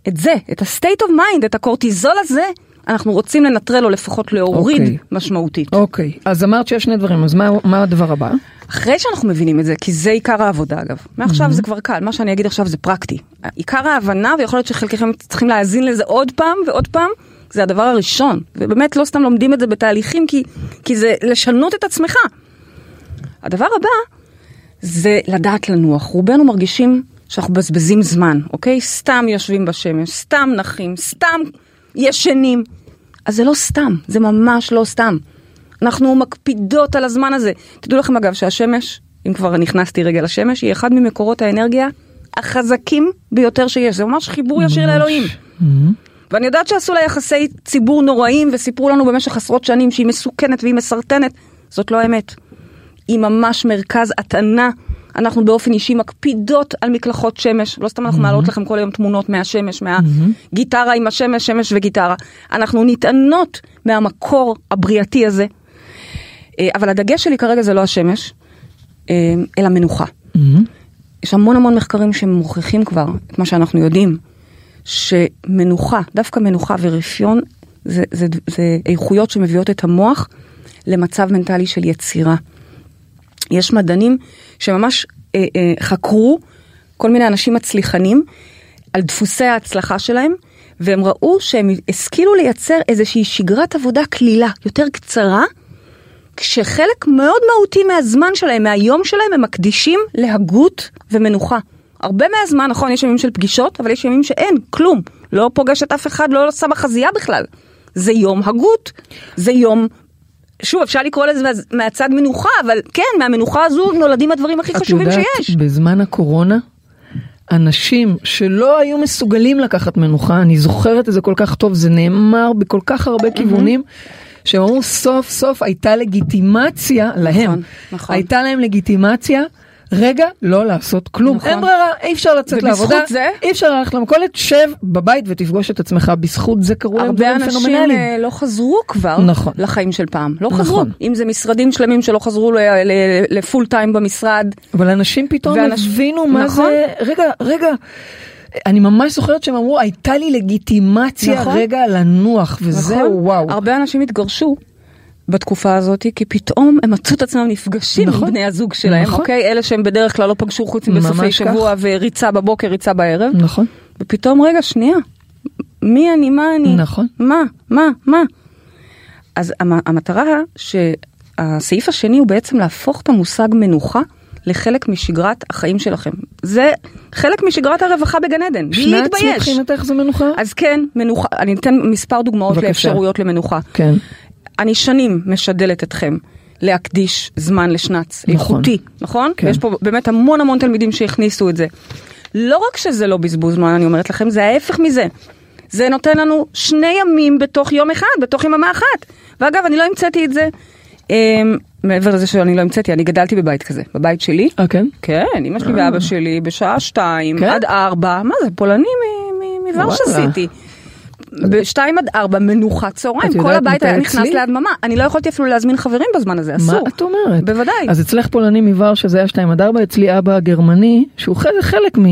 את זה, את ה-state of mind, את הקורטיזול הזה, אנחנו רוצים לנטרל או לפחות להוריד אוקיי. משמעותית. אוקיי, אז אמרת שיש שני דברים, אז מה, מה הדבר הבא? אחרי שאנחנו מבינים את זה, כי זה עיקר העבודה אגב, מעכשיו זה כבר קל, מה שאני אגיד עכשיו זה פרקטי. עיקר ההבנה, ויכול להיות שחלקכם צריכים להאזין לזה עוד פעם ועוד פעם, זה הדבר הראשון. ובאמת לא סתם לומדים את זה בתהליכים, כי, כי זה לשנות את עצמך. הדבר הבא זה לדעת לנוח. רובנו מרגישים שאנחנו מבזבזים זמן, אוקיי? סתם יושבים בשמש, סתם נחים, סתם ישנים. אז זה לא סתם, זה ממש לא סתם. אנחנו מקפידות על הזמן הזה. תדעו לכם אגב שהשמש, אם כבר נכנסתי רגע לשמש, היא אחד ממקורות האנרגיה החזקים ביותר שיש. זה ממש חיבור ישיר לאלוהים. ואני יודעת שעשו לה יחסי ציבור נוראים וסיפרו לנו במשך עשרות שנים שהיא מסוכנת והיא מסרטנת. זאת לא האמת. היא ממש מרכז הטענה. אנחנו באופן אישי מקפידות על מקלחות שמש, לא סתם אנחנו מעלות לכם כל היום תמונות מהשמש, מהגיטרה עם השמש, שמש וגיטרה. אנחנו נטענות מהמקור הבריאתי הזה. אה, אבל הדגש שלי כרגע זה לא השמש, אה, אלא מנוחה. יש המון המון מחקרים שמוכיחים כבר את מה שאנחנו יודעים, שמנוחה, דווקא מנוחה ורפיון, זה, זה, זה איכויות שמביאות את המוח למצב מנטלי של יצירה. יש מדענים שממש אה, אה, חקרו כל מיני אנשים מצליחנים על דפוסי ההצלחה שלהם, והם ראו שהם השכילו לייצר איזושהי שגרת עבודה קלילה, יותר קצרה, כשחלק מאוד מהותי מהזמן שלהם, מהיום שלהם, הם מקדישים להגות ומנוחה. הרבה מהזמן, נכון, יש ימים של פגישות, אבל יש ימים שאין, כלום. לא פוגשת אף אחד, לא שמה חזייה בכלל. זה יום הגות, זה יום שוב, אפשר לקרוא לזה מהצד מנוחה, אבל כן, מהמנוחה הזו נולדים הדברים הכי חשובים שיש. את יודעת, בזמן הקורונה, אנשים שלא היו מסוגלים לקחת מנוחה, אני זוכרת את זה כל כך טוב, זה נאמר בכל כך הרבה כיוונים. שהם אמרו סוף סוף הייתה לגיטימציה להם, נכון, נכון. הייתה להם לגיטימציה רגע לא לעשות כלום, נכון. אין ברירה, אי אפשר לצאת ובזכות לעבודה, זה- אי אפשר ללכת למכולת, שב בבית ותפגוש את עצמך, בזכות זה קרו להם הרבה דברים אנשים פנומנליים. אה, לא חזרו כבר נכון. לחיים של פעם, לא נכון. חזרו. אם זה משרדים שלמים שלא חזרו לפול טיים במשרד, אבל אנשים פתאום ואנשים- הבינו מה נכון. זה, רגע, רגע, אני ממש זוכרת שהם אמרו, הייתה לי לגיטימציה נכון. רגע לנוח, וזהו, נכון? וואו. הרבה אנשים התגרשו בתקופה הזאת, כי פתאום הם מצאו את עצמם נפגשים נכון. עם בני הזוג שלהם, נכון. אוקיי? אלה שהם בדרך כלל לא פגשו חוץ מבסופי כך. שבוע וריצה בבוקר, ריצה בערב. נכון, ופתאום, רגע, שנייה, מי אני, מה אני? נכון. מה, מה, מה? אז המ- המטרה שהסעיף השני הוא בעצם להפוך את המושג מנוחה לחלק משגרת החיים שלכם. זה חלק משגרת הרווחה בגן עדן, בלי להתבייש. מבחינתך זה מנוחה? אז כן, מנוחה, אני אתן מספר דוגמאות בבקשה. לאפשרויות למנוחה. כן, אני שנים משדלת אתכם להקדיש זמן לשנץ נכון. איכותי, נכון? כן. ויש פה באמת המון המון תלמידים שהכניסו את זה. לא רק שזה לא בזבוז זמן, אני אומרת לכם, זה ההפך מזה. זה נותן לנו שני ימים בתוך יום אחד, בתוך יממה אחת. ואגב, אני לא המצאתי את זה. אמ, מעבר לזה שאני לא המצאתי, אני גדלתי בבית כזה, בבית שלי. אה כן? כן, אמא שלי ואבא שלי בשעה שתיים כן? עד ארבע, מה זה, פולני מ- מ- מוורשה וואלה. בשתיים עד ארבע מנוחת צהריים, כל הבית היה נכנס? להדממה, אני לא יכולתי אפילו להזמין חברים בזמן הזה, אסור. מה את אומרת? בוודאי. אז אצלך פולני מבר שזה היה 2 עד 4, אצלי אבא הגרמני, שהוא חלק, מ...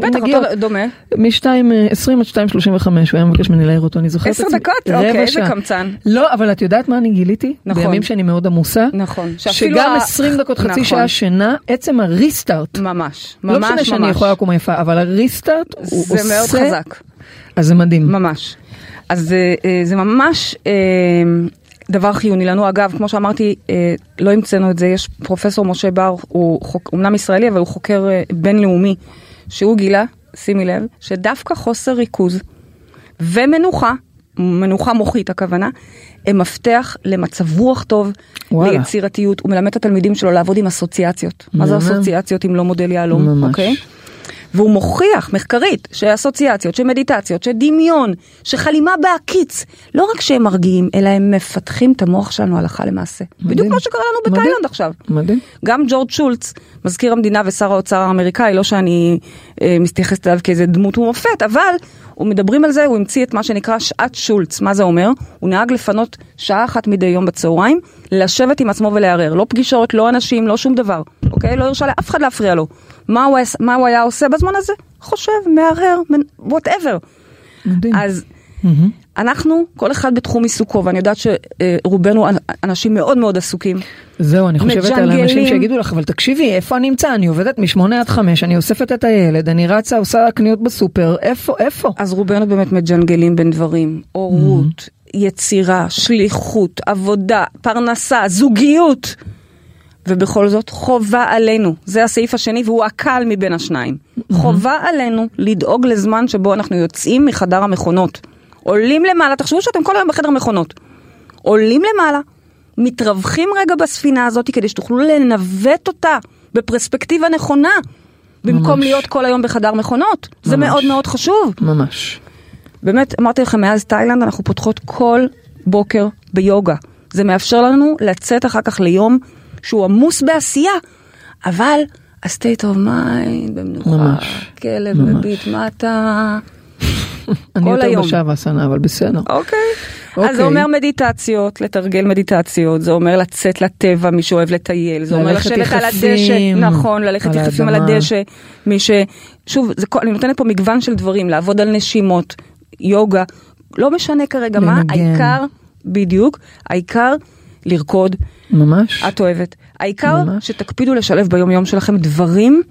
בטח, אותו דומה. מ-2, 20 עד 2.35, הוא היה מבקש ממני להעיר אותו, אני זוכרת עשר דקות? אוקיי, איזה. קמצן. לא, אבל את יודעת מה אני גיליתי? נכון. בימים שאני מאוד עמוסה, נכון. שגם 20 דקות, חצי נכון. שעה שינה, עצם הריסטארט, ממש, לא ממש, משנה שאני ממש. יכולה לקום עייפה, אבל הריסטארט הוא עושה... זה מאוד חזק, אז זה מדהים. ממש. אז זה- אה, זה ממש אה, דבר חיוני לנו. אגב, כמו שאמרתי, אה, לא המצאנו את זה, יש פרופסור משה בר, הוא חוק- אומנם ישראלי, אבל הוא חוקר אה, בינלאומי, שהוא גילה, שימי לב, שדווקא חוסר ריכוז ומנוחה, מנוחה מוחית הכוונה, הם מפתח למצב רוח טוב, וואלה. ליצירתיות, הוא מלמד את התלמידים שלו לעבוד עם אסוציאציות. מה זה. אסוציאציות אם לא מודל יהלום. אוקיי? והוא מוכיח מחקרית שאסוציאציות, שמדיטציות, שדמיון, שחלימה בהקיץ, לא רק שהם מרגיעים, אלא הם מפתחים את המוח שלנו הלכה למעשה. בדיוק כמו שקרה לנו מדהים. בתאילנד עכשיו. מדהים. גם ג'ורג' שולץ, מזכיר המדינה ושר האוצר האמריקאי, לא שאני אה, מתייחסת אליו כאיזה דמות ומופת, אבל הוא מדברים על זה, הוא המציא את מה שנקרא שעת שולץ. מה זה אומר? הוא נהג לפנות שעה אחת מדי יום בצהריים, לשבת עם עצמו ולערער. לא פגישות, לא אנשים, לא שום דבר. אוקיי? לא הרשה לאף אחד להפריע לו. מה הוא, מה הוא היה עושה בזמן הזה? חושב, מערער, וואטאבר. אז אנחנו, כל אחד בתחום עיסוקו, ואני יודעת שרובנו אנשים מאוד מאוד עסוקים. זהו, אני חושבת על מג'נגלים. אנשים שיגידו לך, אבל תקשיבי, איפה אני נמצא? אני עובדת משמונה עד חמש, אני אוספת את הילד, אני רצה, עושה קניות בסופר, איפה, איפה? אז רובנו באמת מג'נגלים בין דברים, הורות, יצירה, שליחות, עבודה, פרנסה, זוגיות. ובכל זאת חובה עלינו, זה הסעיף השני והוא הקל מבין השניים, חובה עלינו לדאוג לזמן שבו אנחנו יוצאים מחדר המכונות. עולים למעלה, תחשבו שאתם כל היום בחדר מכונות. עולים למעלה, מתרווחים רגע בספינה הזאת כדי שתוכלו לנווט אותה בפרספקטיבה נכונה, במקום ממש. להיות כל היום בחדר מכונות. זה ממש. מאוד מאוד חשוב. ממש. באמת, אמרתי לכם, מאז תאילנד אנחנו פותחות כל בוקר ביוגה. זה מאפשר לנו לצאת אחר כך ליום שהוא עמוס בעשייה, אבל ה-state of mind במנוחה, ממש, כלב. מביט מטה. אני יותר היום. בשבאסנה, אבל בסדר. אוקיי. אוקיי. אז זה אומר מדיטציות, לתרגל מדיטציות, זה אומר לצאת לטבע, מי שאוהב לטייל, זה אומר לשבת על הדשא, נכון, ללכת יחפים על. הדשא, מי ש... שוב, זה, אני נותנת פה מגוון של דברים, לעבוד על נשימות, יוגה, לא משנה כרגע מה, לנגן. העיקר, בדיוק, העיקר לרקוד, ממש. את אוהבת. העיקר ממש. שתקפידו לשלב ביום יום שלכם דברים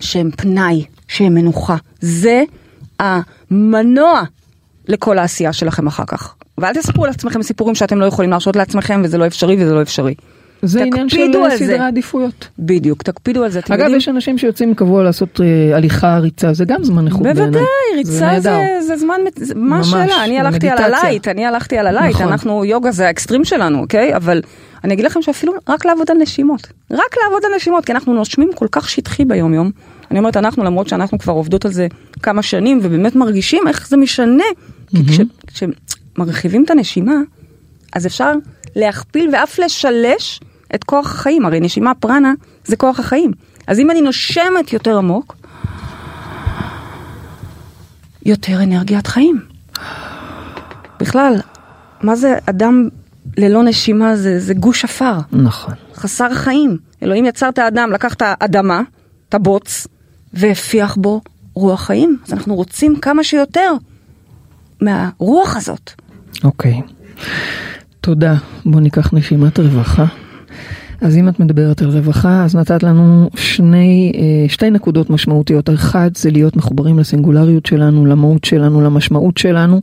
שהם פנאי, שהם מנוחה. זה המנוע לכל העשייה שלכם אחר כך. ואל תספרו לעצמכם סיפורים שאתם לא יכולים להרשות לעצמכם וזה לא אפשרי וזה לא אפשרי. זה עניין של זה. סדרי עדיפויות. בדיוק, תקפידו על זה. אגב, יודעים- יש אנשים שיוצאים קבוע לעשות אה, הליכה, ריצה, זה גם זמן איכות בעיניי. בוודאי, ריצה נהדר. זה, זה זמן, זה- מה השאלה? אני זה הלכתי על. ה light, אני הלכתי על ה light, נכון. אנחנו, יוגה זה האקסטרים שלנו, אוקיי? אבל אני אגיד לכם שאפילו רק לעבוד על נשימות, רק לעבוד על נשימות, כי אנחנו נושמים כל כך שטחי ביום יום. אני אומרת אנחנו, למרות שאנחנו כבר עובדות על זה כמה שנים, ובאמת מרגישים איך זה משנה. כי כש- כשמרחיבים את הנשימה, אז אפשר להכפיל ואף לשלש את כוח החיים, הרי נשימה פרנה זה כוח החיים. אז אם אני נושמת יותר עמוק, יותר אנרגיית חיים. בכלל, מה זה אדם ללא נשימה? זה, זה גוש עפר, נכון. חסר חיים. אלוהים יצר את האדם, לקח את האדמה, את הבוץ, והפיח בו רוח חיים. אז אנחנו רוצים כמה שיותר מהרוח הזאת. אוקיי. תודה. בוא ניקח נשימת רווחה. אז אם את מדברת על רווחה, אז נתת לנו שני, אה, שתי נקודות משמעותיות. האחד זה להיות מחוברים לסינגולריות שלנו, למהות שלנו, למשמעות שלנו,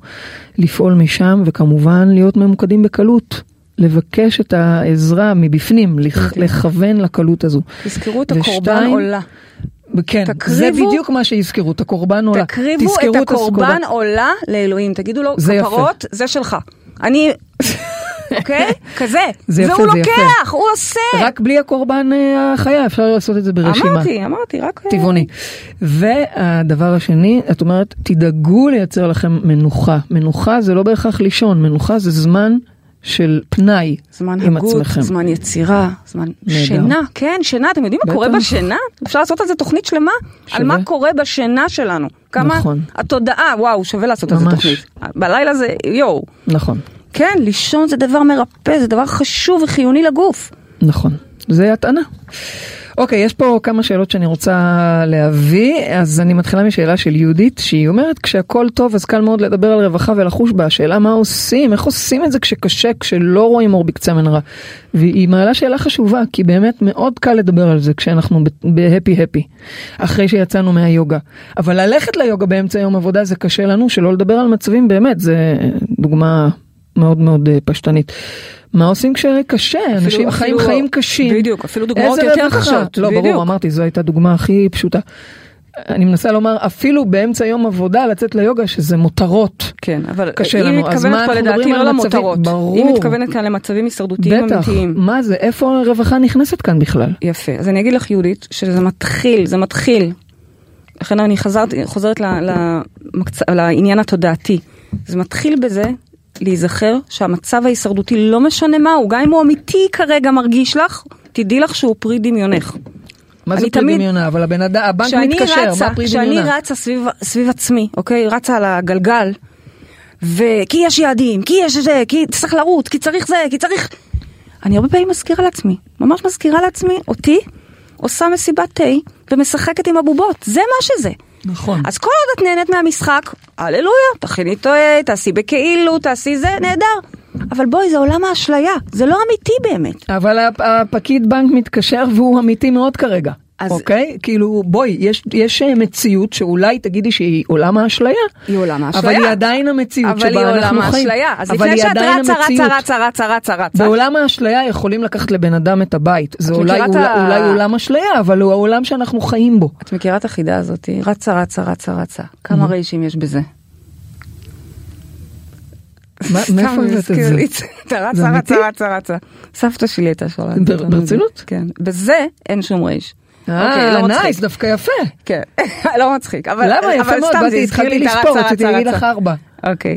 לפעול משם, וכמובן להיות ממוקדים בקלות. לבקש את העזרה מבפנים, לכ- בדיוק. לכוון לקלות הזו. תזכרו את הקורבן עולה. כן, זה תקריבו- בדיוק מה שיזכרו, את הקורבן עולה. תקריבו את הקורבן. עולה לאלוהים. תגידו לו, זה יפה. כפרות, זה שלך. אני, אוקיי? כזה. זה יפה, והוא זה יפה. לוקח, הוא עושה. רק בלי הקורבן אה, החיה, אפשר לעשות את זה ברשימה. אמרתי, אמרתי, רק... אה, טבעוני. והדבר השני, את אומרת, תדאגו לייצר לכם מנוחה. מנוחה זה לא בהכרח לישון, מנוחה זה זמן של פנאי זמן עם הגות, עצמכם. זמן יצירה, זמן נהדר. שינה, כן, שינה, אתם יודעים מה קורה. בשינה? אפשר לעשות על זה תוכנית שלמה, שווה. על מה קורה בשינה שלנו. כמה נכון. התודעה, וואו, שווה לעשות על זה ממש. תוכנית. בלילה זה, יואו. נכון, כן, לישון זה דבר מרפא, זה דבר חשוב וחיוני לגוף. נכון. זה הטענה. אוקיי, יש פה כמה שאלות שאני רוצה להביא, אז אני מתחילה משאלה של יהודית, שהיא אומרת, כשהכל טוב אז קל מאוד לדבר על רווחה ולחוש בה, השאלה מה עושים, איך עושים את זה כשקשה, כשלא רואים אור בקצה המנהרה. והיא מעלה שאלה חשובה, כי באמת מאוד קל לדבר על זה כשאנחנו בהפי הפי, אחרי שיצאנו מהיוגה. אבל ללכת ליוגה באמצע יום עבודה זה קשה לנו, שלא לדבר על מצבים באמת, זה דוגמה מאוד מאוד אה, פשטנית. מה עושים כשקשה? אנשים חיים חיים קשים. בדיוק, אפילו דוגמאות יותר? קשות, לא, בדיוק. ברור, אמרתי, זו הייתה דוגמה הכי פשוטה. אני מנסה לומר, אפילו באמצע יום עבודה לצאת ליוגה, שזה מותרות. כן, אבל קשה היא לנו, מתכוונת פה לדעתי לא למותרות. ברור. היא מתכוונת כאן למצבים הישרדותיים בטח, אמיתיים. מה זה, איפה הרווחה נכנסת כאן בכלל? יפה, אז אני אגיד לך יהודית, שזה מתחיל, זה מתחיל. לכן אני חזרת, חוזרת ל, למקצ... לעניין התודעתי. זה מתחיל בזה להיזכר שהמצב ההישרדותי לא משנה מהו, גם אם הוא אמיתי כרגע מרגיש לך, תדעי לך שהוא פרי דמיונך. מה זה פרי תמיד- דמיונה? אבל הבן אדם, הבנק כשאני מתקשר, רצה, מה פרי כשאני דמיונה? רצה סביב, סביב עצמי, אוקיי? רצה על הגלגל, וכי יש יעדים, כי יש זה, כי צריך לרוץ, כי צריך זה, כי צריך... אני הרבה פעמים מזכירה לעצמי, ממש מזכירה לעצמי, אותי, עושה מסיבת תה ומשחקת עם הבובות, זה מה שזה. נכון. אז כל עוד את נהנית מהמשחק, הללויה, תכיני תה, תעשי בכאילו, תעשי זה, נהדר. אבל בואי, זה עולם האשליה, זה לא אמיתי באמת. אבל הפ- הפקיד בנק מתקשר והוא אמיתי מאוד כרגע. אז- אוקיי? כאילו, בואי, יש, יש אה, מציאות שאולי תגידי שהיא עולם האשליה. היא עולם האשליה. אבל היא עדיין המציאות אבל היא שבה אנחנו עולם חיים. האשליה. אז אבל לפני היא שאת רצה, רצה. רצה, רצה, רצה, רצה. בעולם האשליה יכולים לקחת לבן אדם את הבית. זה אולי, אולי, ה- אולי עולם אשליה, אבל הוא העולם שאנחנו חיים בו. את מכירה את החידה הזאת? רצה, רצה, רצה, רצה. כמה ריישים יש בזה? מאיפה הבאת את זה? אתה רצה? רצה, רצה, רצה. סבתא שלי הייתה שואלת. ברצינות? כן. בזה אין שום רייש. אוקיי, אה, לא מצחיק. נייס, דווקא יפה. כן, לא מצחיק. למה? יפה מאוד, באתי, התחלתי את לספור, רציתי להגיד. לך ארבע. אוקיי.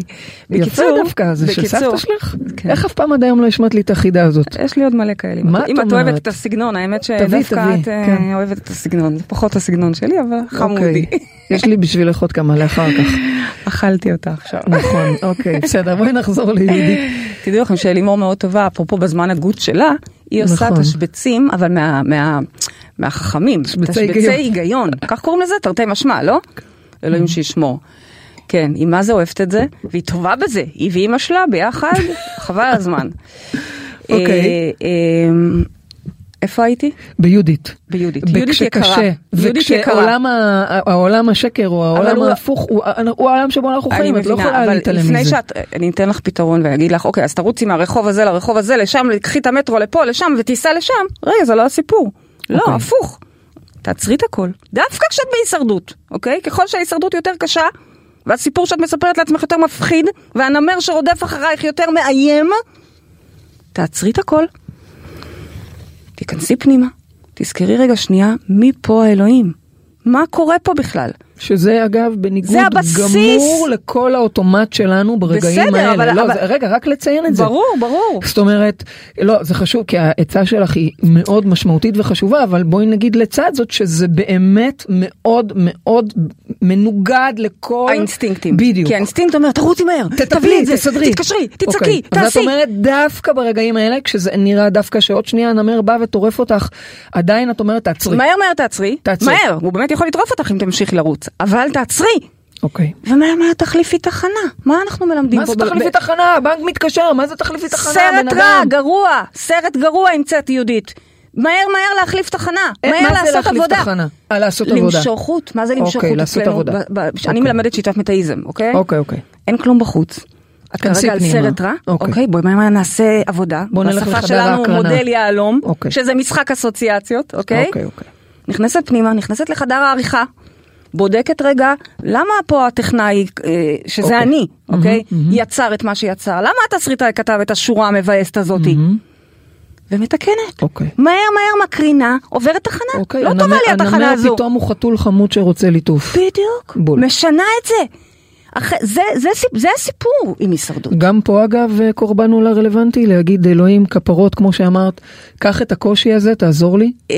יפה דווקא, זה של סבתא שלך? כן. איך אף פעם עד היום לא השמעת לי את החידה הזאת? יש לי עוד מלא כאלה. מה אם את את אוהבת אומרת? את הסגנון, האמת שדווקא את אה, כן. אוהבת את הסגנון. פחות הסגנון שלי, אבל חמודי. אוקיי. יש לי בשבילך עוד כמה לאחר כך. אכלתי אותה עכשיו. נכון, אוקיי, בסדר, בואי נחזור ליהודי. תדעו לכם שלימור מאוד טובה, אפרופו בזמן הגות שלה, היא עושה נכון. תשבצים, אבל מה- מהחכמים. תשבצי היגיון. כך קוראים לזה? תרתי משמע, לא? אלוהים שישמור. כן, היא מה זה אוהבת את זה, והיא טובה בזה, היא ואימא שלה ביחד, חבל על הזמן. אוקיי. אה, אה, איפה הייתי? ביהודית. ביהודית. יהודית יקרה. יהודית יקרה. וכשעולם ה- העולם השקר או העולם ההפוך הוא העולם שבו אנחנו אני חיים, את לא מבינה, יכולה אבל להתעלם לפני מזה. שאת, אני אתן לך פתרון ואגיד לך, אוקיי, אז תרוצי מהרחוב הזה לרחוב הזה, לשם, קחי את המטרו לפה, לשם, ותיסע לשם. רגע, זה לא הסיפור. לא, אוקיי. הפוך. תעצרי את הכל. דווקא כשאת בהישרדות, אוקיי? ככל שההישרדות יותר קשה, והסיפור שאת מספרת לעצמך יותר מפחיד, והנמר שרודף אחרייך יותר מאיים, תעצרי את הכל. תיכנסי פנימה, תזכרי רגע שנייה, מי פה האלוהים? מה קורה פה בכלל? שזה אגב בניגוד. גמור לכל האוטומט שלנו ברגעים בסדר, האלה. אבל- לא, אבל- זה- רגע, רק לציין את זה. ברור, ברור. זאת אומרת, לא, זה חשוב, כי העצה שלך היא מאוד משמעותית וחשובה, אבל בואי נגיד לצד זאת שזה באמת מאוד מאוד מנוגד לכל... האינסטינקטים. בדיוק. כי האינסטינקט אומר, תרוצי מהר, תביאי תטפלי, את זה, תסדרי. תתקשרי, תצעקי, אוקיי. אז את תעשי. אומרת דווקא ברגעים האלה, כשזה נראה דווקא שעוד שנייה הנמר בא וטורף אותך, עדיין את אומרת תעצרי. מהר מהר תעצרי, תעצרי. מהר, הוא באמת יכול לטרוף אותך אם תמשיכי לרוץ, אבל תעצרי. אוקיי. ומהר מהר תחליפי תחנה, מה אנחנו מלמדים מה פה? זה ב- תחליפי ב- תחנה? הבנק מתקשר, מה זה תחליפי תחנה? סרט רע? גרוע, סרט גרוע המצאת יהודית. מהר מהר להחליף תחנה, אה, מהר מה זה לעשות להחליף עבודה. תחנה? אה, לעשות עבודה. למשוך חוט, מה זה למשוך אוקיי, לעשות אצלנו? עבודה. ב- ב- אני אוקיי. מלמדת שיטת מטאיזם, אוקיי? אוקיי, אוקיי. אין כלום בחוץ. את כרגע על. סרט רע, אוקיי. אוקיי, בואי מהר נעשה עבודה. בוא נלך בשפה שלנו. מודל יהלום, אוקיי. שזה משחק אסוציאציות, אוקיי? אוקיי, אוקיי. נכנסת פנימה, נכנסת לחדר העריכה, בודקת רגע, למה פה הטכנאי, אה, שזה אוקיי. אני, אוקיי? מהמם. יצר את מה שיצר, למה התסריטאי כתב את השורה המבאסת הזאתי? מהמם. ומתקנת. אוקיי. מהר מהר מקרינה, עוברת תחנה. אוקיי, לא הנמר- טובה לי התחנה הנמר הזו. פתאום הוא חתול חמוד שרוצה ליטוף. בדיוק. בול. משנה את זה. אח... זה, זה, סיפ- זה הסיפור עם הישרדות. גם פה אגב קורבן אולי רלוונטי להגיד אלוהים כפרות כמו שאמרת, קח את הקושי הזה, תעזור לי, אה,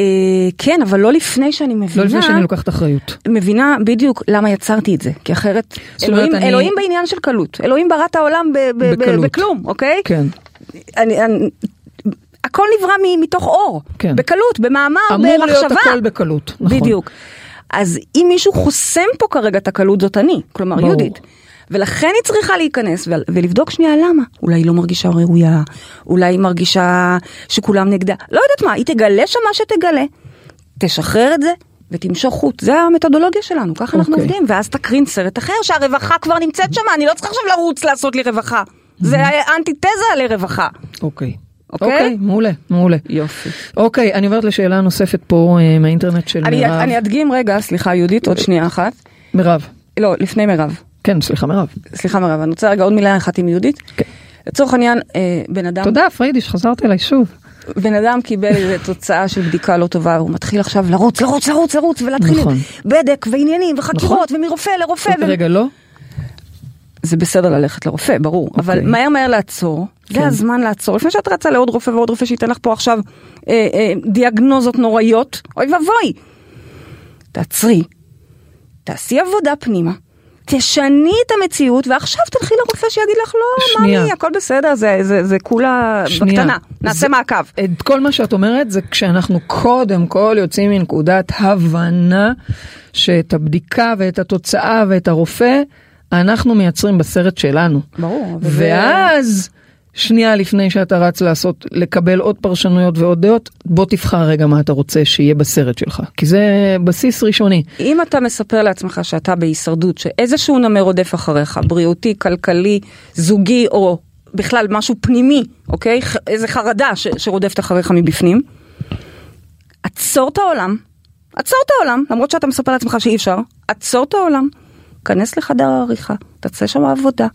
כן, אבל לא לפני שאני מבינה. לא לפני שאני לוקחת אחריות. מבינה בדיוק למה יצרתי את זה, כי אחרת, אלוהים, אני- אלוהים בעניין של קלות, אלוהים ברא את העולם ב- ב- בקלות. בכלום, אוקיי? כן. אני, אני, הכל נברא מתוך אור, כן. בקלות, במאמר, אמור להיות במחשבה. הכל בקלות, נכון. בדיוק. אז אם מישהו חוסם פה כרגע את הקלות זאת אני, כלומר ברור. יהודית. ולכן היא צריכה להיכנס ול- ולבדוק שנייה למה. אולי היא לא מרגישה ראויה, אולי היא מרגישה שכולם נגדה, לא יודעת מה, היא תגלה שם מה שתגלה, תשחרר את זה ותמשוך חוט, זה המתודולוגיה שלנו, ככה אנחנו אוקיי. עובדים, ואז תקרין סרט אחר שהרווחה כבר נמצאת שם, אני לא צריכה עכשיו לרוץ לעשות לי רווחה. זה אנטיתזה לרווחה. אוקיי. אוקיי? אוקיי, מעולה, מעולה. יופי. אוקיי, אני עוברת לשאלה נוספת פה אה, מהאינטרנט של אני, מירב. אני אדגים רגע, סליחה יהודית, עוד שנייה אחת. מירב. לא, לפני מירב. כן, סליחה מירב. סליחה מירב, אני רוצה רגע עוד מילה אחת עם יהודית. כן. לצורך העניין, אה, בן אדם, תודה פריידיש, חזרת אליי שוב. בן אדם קיבל תוצאה של בדיקה לא טובה, והוא מתחיל עכשיו לרוץ, לרוץ, לרוץ, לרוץ, ולהתחיל נכון. בדק ועניינים וחקירות ומרופא לרופא. ו... רגע, לא? זה בסדר ללכת לרופא, ברור, אבל אוקיי. מהר מהר לעצור. זה הזמן לעצור, לפני שאת רצה לעוד רופא ועוד רופא שייתן לך פה עכשיו אה, אה, דיאגנוזות נוראיות, אוי ואבוי. תעצרי, תעשי עבודה פנימה, תשני את המציאות, ועכשיו תלכי לרופא שיגיד לך, לא. מאמי, הכל בסדר, זה, זה, זה כולה שנייה. בקטנה, נעשה זה- מעקב. את כל מה שאת אומרת זה כשאנחנו קודם כל יוצאים מנקודת הבנה שאת הבדיקה ואת התוצאה ואת הרופא אנחנו מייצרים בסרט שלנו. ברור, ואז שנייה לפני שאתה רץ לעשות, לקבל עוד פרשנויות ועוד דעות, בוא תבחר רגע מה אתה רוצה שיהיה בסרט שלך. כי זה בסיס ראשוני. אם אתה מספר לעצמך שאתה בהישרדות, שאיזשהו נמר רודף אחריך, בריאותי, כלכלי, זוגי, או בכלל משהו פנימי, אוקיי? איזה חרדה ש- שרודפת אחריך מבפנים, עצור את העולם, עצור את העולם, למרות שאתה מספר לעצמך שאי אפשר, עצור את העולם, כנס לחדר העריכה, תעשה שם עבודה,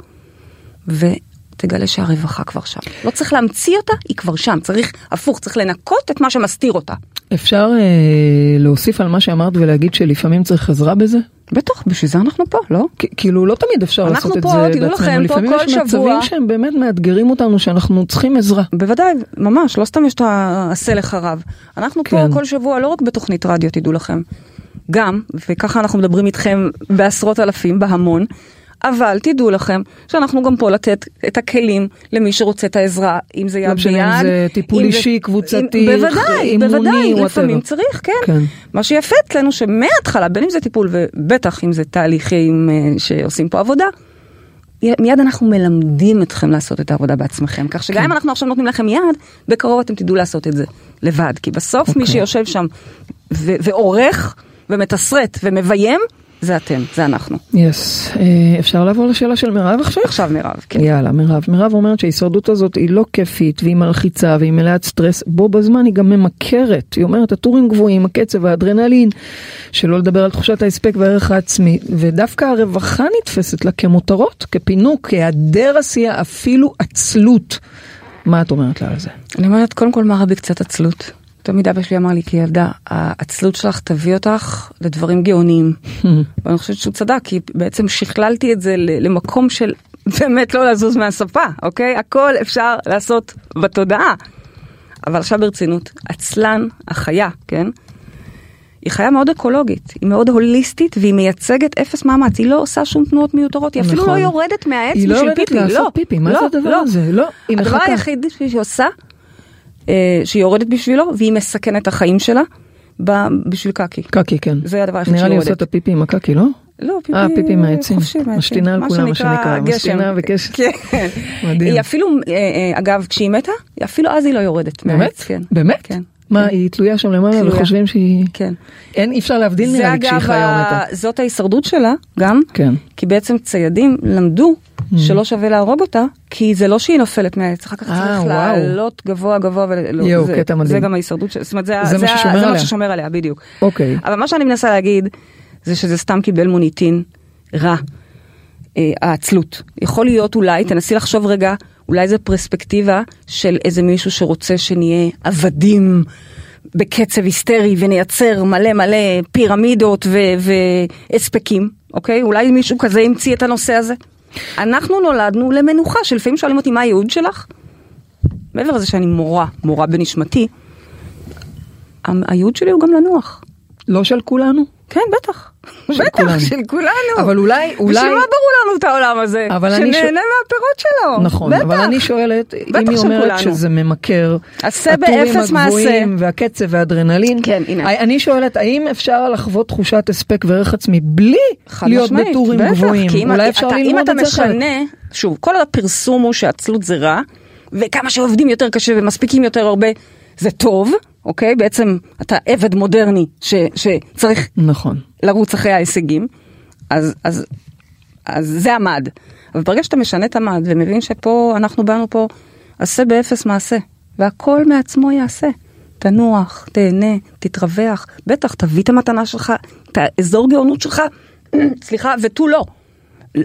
ותגלה שהרווחה כבר שם. לא צריך להמציא אותה, היא כבר שם, צריך, הפוך, צריך לנקות את מה שמסתיר אותה. אפשר אה, להוסיף על מה שאמרת ולהגיד שלפעמים צריך עזרה בזה? בטח, בשביל זה אנחנו פה, לא? כאילו לא תמיד אפשר אנחנו לעשות את פה, זה תדעו בעצמנו, לכם, פה לפעמים כל יש שבוע- מצבים שהם באמת מאתגרים אותנו שאנחנו צריכים עזרה. בוודאי, ממש, לא סתם יש את העשה לך רב. אנחנו פה כן. כל שבוע, לא רק בתוכנית רדיו, תדעו לכם. גם, וככה אנחנו מדברים איתכם בעשרות אלפים, בהמון, אבל תדעו לכם שאנחנו גם פה לתת את הכלים למי שרוצה את העזרה, אם זה יד לא ביד. משנה אם זה טיפול אישי, קבוצתי, בוודאי, אימוני, בוודאי, whatever. לפעמים צריך, כן. כן. מה שיפה אצלנו שמההתחלה, בין אם זה טיפול ובטח אם זה תהליכים אה, שעושים פה עבודה, מיד אנחנו מלמדים אתכם לעשות את העבודה בעצמכם, כך שגם כן. אם אנחנו עכשיו נותנים לכם יד, בקרוב אתם תדעו לעשות את זה לבד, כי בסוף מי אוקיי. שיושב שם ועורך ומתסרט ומביים, זה אתם, זה אנחנו. יס, אה, אפשר לעבור לשאלה של מירב עכשיו? עכשיו מירב, כן. יאללה, מירב. מירב אומרת שההישרדות הזאת היא לא כיפית והיא מלחיצה והיא מלאת סטרס, בו בזמן היא גם ממכרת. היא אומרת, הטורים גבוהים, הקצב, האדרנלין, שלא לדבר על תחושת ההספק והערך העצמי, ודווקא הרווחה נתפסת לה כמותרות, כפינוק, כהיעדר עשייה, אפילו עצלות. מה את אומרת לה על זה? אני אומרת, קודם כל מה רע בקצת עצלות? תמיד אבא שלי אמר לי כילדה, העצלות שלך תביא אותך לדברים גאוניים. ואני חושבת שהוא צדק, כי בעצם שכללתי את זה למקום של באמת לא לזוז מהספה, אוקיי? הכל אפשר לעשות בתודעה. אבל עכשיו ברצינות, עצלן, החיה, כן? היא חיה מאוד אקולוגית, היא מאוד הוליסטית והיא מייצגת אפס מאמץ, היא לא עושה שום תנועות מיותרות, היא אפילו נכון. לא יורדת מהעץ היא לא בשביל יורדת פיפי, לעשות לא, פיפי, מה לא, זה הדבר לא. הזה? לא, הדבר. היחיד שהיא עושה, שהיא יורדת בשבילו, והיא מסכנת את החיים שלה בשביל קקי. קקי, כן. זה הדבר היחיד נראה שהיא לי עושה יורדת. את הפיפי עם הקקי, לא? לא, פיפי, אה, פיפי מהעצים. חופשי מהעצים. משתינה על כולם, מה שנקרא. משתינה וקשת. כן. מדהים. היא אפילו, אה, אה, אגב, כשהיא מתה, אפילו אז היא לא יורדת באמת? כן. באמת? כן. מה, כן. היא תלויה שם למעלה. וחושבים שהיא... כן. אין, אי אפשר להבדיל זה נראה לי כשהיא חיה או מתה. זאת ההישרדות שלה גם, כן. כי בעצם ציידים למדו שלא שווה להרוג אותה, כי זה לא שהיא נופלת מהעץ, אחר כך אה, צריך. לעלות גבוה גבוה, ולא, יואו, זה, קטע מדהים. זה גם ההישרדות, של- זאת אומרת, זה, זה מה ה- ששומר זה. מה ששומר עליה, בדיוק. אוקיי. אבל מה שאני מנסה להגיד, זה שזה סתם קיבל מוניטין רע, אה, העצלות. יכול להיות אולי, תנסי לחשוב רגע, אולי זה פרספקטיבה של איזה מישהו שרוצה שנהיה עבדים בקצב היסטרי ונייצר מלא מלא פירמידות והספקים, אוקיי? אולי מישהו כזה המציא את הנושא הזה. אנחנו נולדנו למנוחה, שלפעמים שואלים אותי מה הייעוד שלך? מעבר לזה שאני מורה, מורה בנשמתי, הייעוד שלי הוא גם לנוח. לא של כולנו? כן, בטח. של בטח, כולנו. של כולנו. אבל אולי, אולי... בשביל מה ברור לנו את העולם הזה? אבל שנהנה שואל- מהפירות שלו. נכון, בטח. אבל אני שואלת, אם בטח היא אומרת שכולנו. שזה ממכר, הטורים הגבוהים. והקצב והאדרנלין, כן, הנה. אני שואלת, האם אפשר לחוות תחושת הספק וערך עצמי בלי להיות משמעית, בטורים בטח, גבוהים? כי אם אולי אתה- אפשר אתה- אם ללמוד אתה את זה אחרת. משנה, שוב, כל הפרסום הוא שעצלות זה רע, וכמה שעובדים יותר קשה ומספיקים יותר הרבה, זה טוב, אוקיי? בעצם אתה עבד מודרני ש, שצריך נכון. לרוץ אחרי ההישגים, אז, אז, אז זה המד. אבל ברגע שאתה משנה את המד ומבין שפה, אנחנו באנו פה, עשה באפס מעשה, והכל מעצמו יעשה. תנוח, תהנה, תתרווח, בטח, תביא את המתנה שלך, את האזור גאונות שלך, סליחה, ותו לא.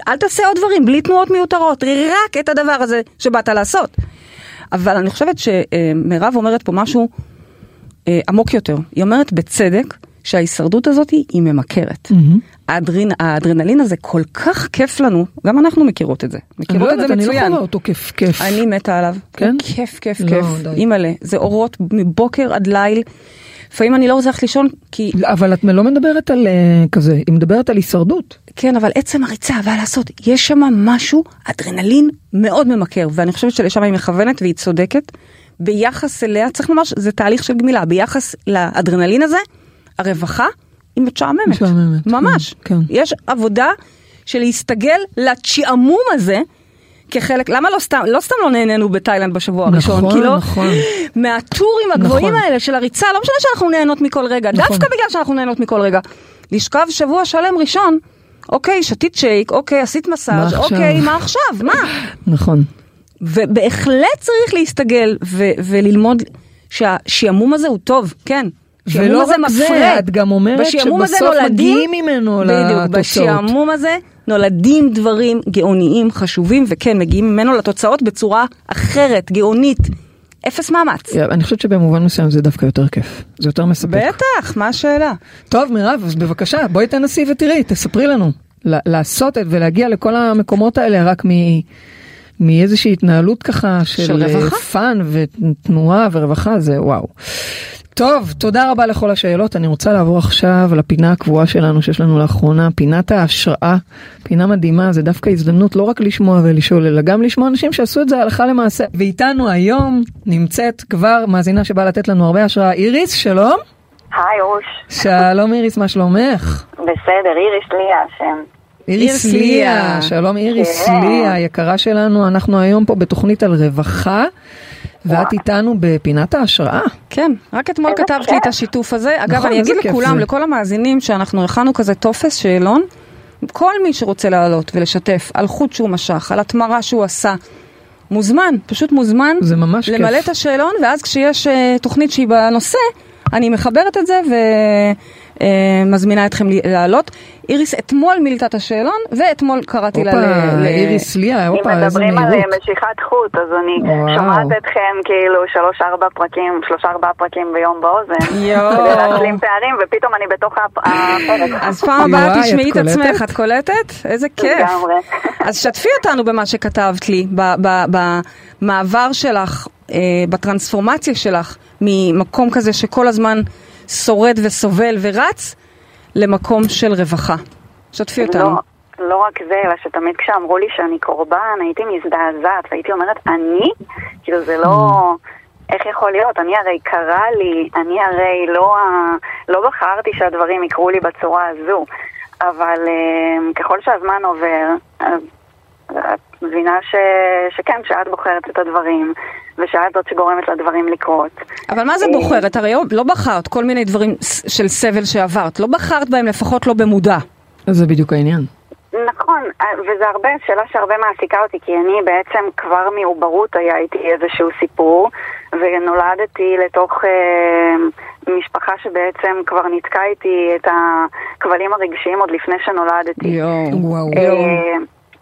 אל תעשה עוד דברים, בלי תנועות מיותרות, רק את הדבר הזה שבאת לעשות. אבל אני חושבת שמירב אומרת פה משהו אה, עמוק יותר. היא אומרת בצדק שההישרדות הזאת היא ממכרת. מהמם. האדרין, האדרנלין הזה כל כך כיף לנו, גם אנחנו מכירות את זה. מכירות לא את זה יודעת, אני לא מצוין. חווה אותו כיף כיף. אני מתה עליו. כן? כיף, כיף, לא, כיף. די. אימא'לה, זה אורות מבוקר עד ליל. לפעמים אני לא רוצה ללכת לישון, כי... אבל את לא מדברת על אה, כזה, היא מדברת על הישרדות. כן, אבל עצם הריצה והלעשות, יש שם משהו, אדרנלין מאוד ממכר, ואני חושבת שלשם היא מכוונת והיא צודקת. ביחס אליה, צריך לומר שזה תהליך של גמילה, ביחס לאדרנלין הזה, הרווחה היא משעממת. משעממת, כן, ממש. כן. יש עבודה של להסתגל לצ'עמום הזה, כחלק, למה לא סתם, לא סתם לא נהנינו בתאילנד בשבוע הראשון, נכון, כי לא, נכון. מהטורים הגבוהים נכון. האלה של הריצה, לא משנה שאנחנו נהנות מכל רגע, נכון. דווקא בגלל שאנחנו נהנות מכל רגע. לשכב שבוע שלם ראשון, אוקיי, שתית שייק, אוקיי, עשית מה מסאז', עכשיו? אוקיי, מה עכשיו, מה? נכון. ובהחלט צריך להסתגל ו- וללמוד שהשעמום הזה הוא טוב, כן. ולא רק זה. את גם אומרת שבסוף מגיעים ממנו בדיוק, לתוצאות. בשעמום הזה נולדים דברים גאוניים, חשובים, וכן, מגיעים ממנו לתוצאות בצורה אחרת, גאונית. אפס מאמץ. אני חושבת שבמובן מסוים זה דווקא יותר כיף. זה יותר מספק. בטח, מה השאלה? טוב, מירב, אז בבקשה, בואי תנסי ותראי, תספרי לנו. לעשות את ולהגיע לכל המקומות האלה רק מ... מאיזושהי התנהלות ככה של, של רווחה. fun ותנועה ורווחה, זה וואו. טוב, תודה רבה לכל השאלות. אני רוצה לעבור עכשיו לפינה הקבועה שלנו שיש לנו לאחרונה, פינת ההשראה, פינה מדהימה, זה דווקא הזדמנות לא רק לשמוע ולשאול, אלא גם לשמוע אנשים שעשו את זה הלכה למעשה. ואיתנו היום נמצאת כבר מאזינה שבאה לתת לנו הרבה השראה, איריס, שלום. היי רוש, שלום איריס, מה שלומך? בסדר, איריס ליה השם. איריס ליה. שלום איריס כן. ליה, יקרה שלנו, אנחנו היום פה בתוכנית על רווחה, ואת איתנו בפינת ההשראה. כן, רק אתמול איזה כתבת כיף. לי את השיתוף הזה. אגב, נכון, אני אגיד לכולם. לכל המאזינים, שאנחנו הכנו כזה טופס שאלון, כל מי שרוצה לעלות ולשתף על חוט שהוא משך, על התמרה שהוא עשה, מוזמן, פשוט מוזמן. זה ממש כיף. למלא את השאלון, ואז כשיש אה, תוכנית שהיא בנושא, אני מחברת את זה ומזמינה אתכם ל- לעלות. איריס אתמול מילתה את השאלון, ואתמול קראתי לה ל... הופה, ל- איריס ליה, אם הופה, איזה מדברים על מהירות. אה, משיכת חוט, אז אני וואו. שומעת אתכם כאילו שלוש ארבע פרקים, שלושה ארבעה פרקים ביום באוזן. יואו. כדי להשלים פערים, ופתאום אני בתוך הפ- הפרק. אז פעם הבאה תשמעי את עצמך? את קולטת? איזה כיף. לגמרי. אז שתפי אותנו במה שכתבת לי, ב- ב- במעבר שלך, אה, בטרנספורמציה שלך, ממקום כזה שכל הזמן שורד וסובל ורץ, למקום של רווחה. שתפי אותנו. לא, לא רק זה, אלא שתמיד כשאמרו לי שאני קורבן, הייתי מזדעזעת, והייתי אומרת, אני? כאילו זה לא... איך יכול להיות? אני הרי קרה לי, אני הרי לא, לא בחרתי שהדברים יקרו לי בצורה הזו, אבל אה, ככל שהזמן עובר, אז את מבינה ש, שכן, שאת בוחרת את הדברים, ושאת זאת שגורמת לדברים לקרות. אבל מה זה אה, בוחרת? הרי לא בחרת כל מיני דברים של סבל שעברת. לא בחרת בהם, לפחות לא במודע. זה בדיוק העניין. נכון, וזה הרבה, שאלה שהרבה מעסיקה אותי, כי אני בעצם כבר מעוברות היה איתי איזשהו סיפור, ונולדתי לתוך אה, משפחה שבעצם כבר ניתקה איתי את הכבלים הרגשיים עוד לפני שנולדתי. יואו. וואו. אה,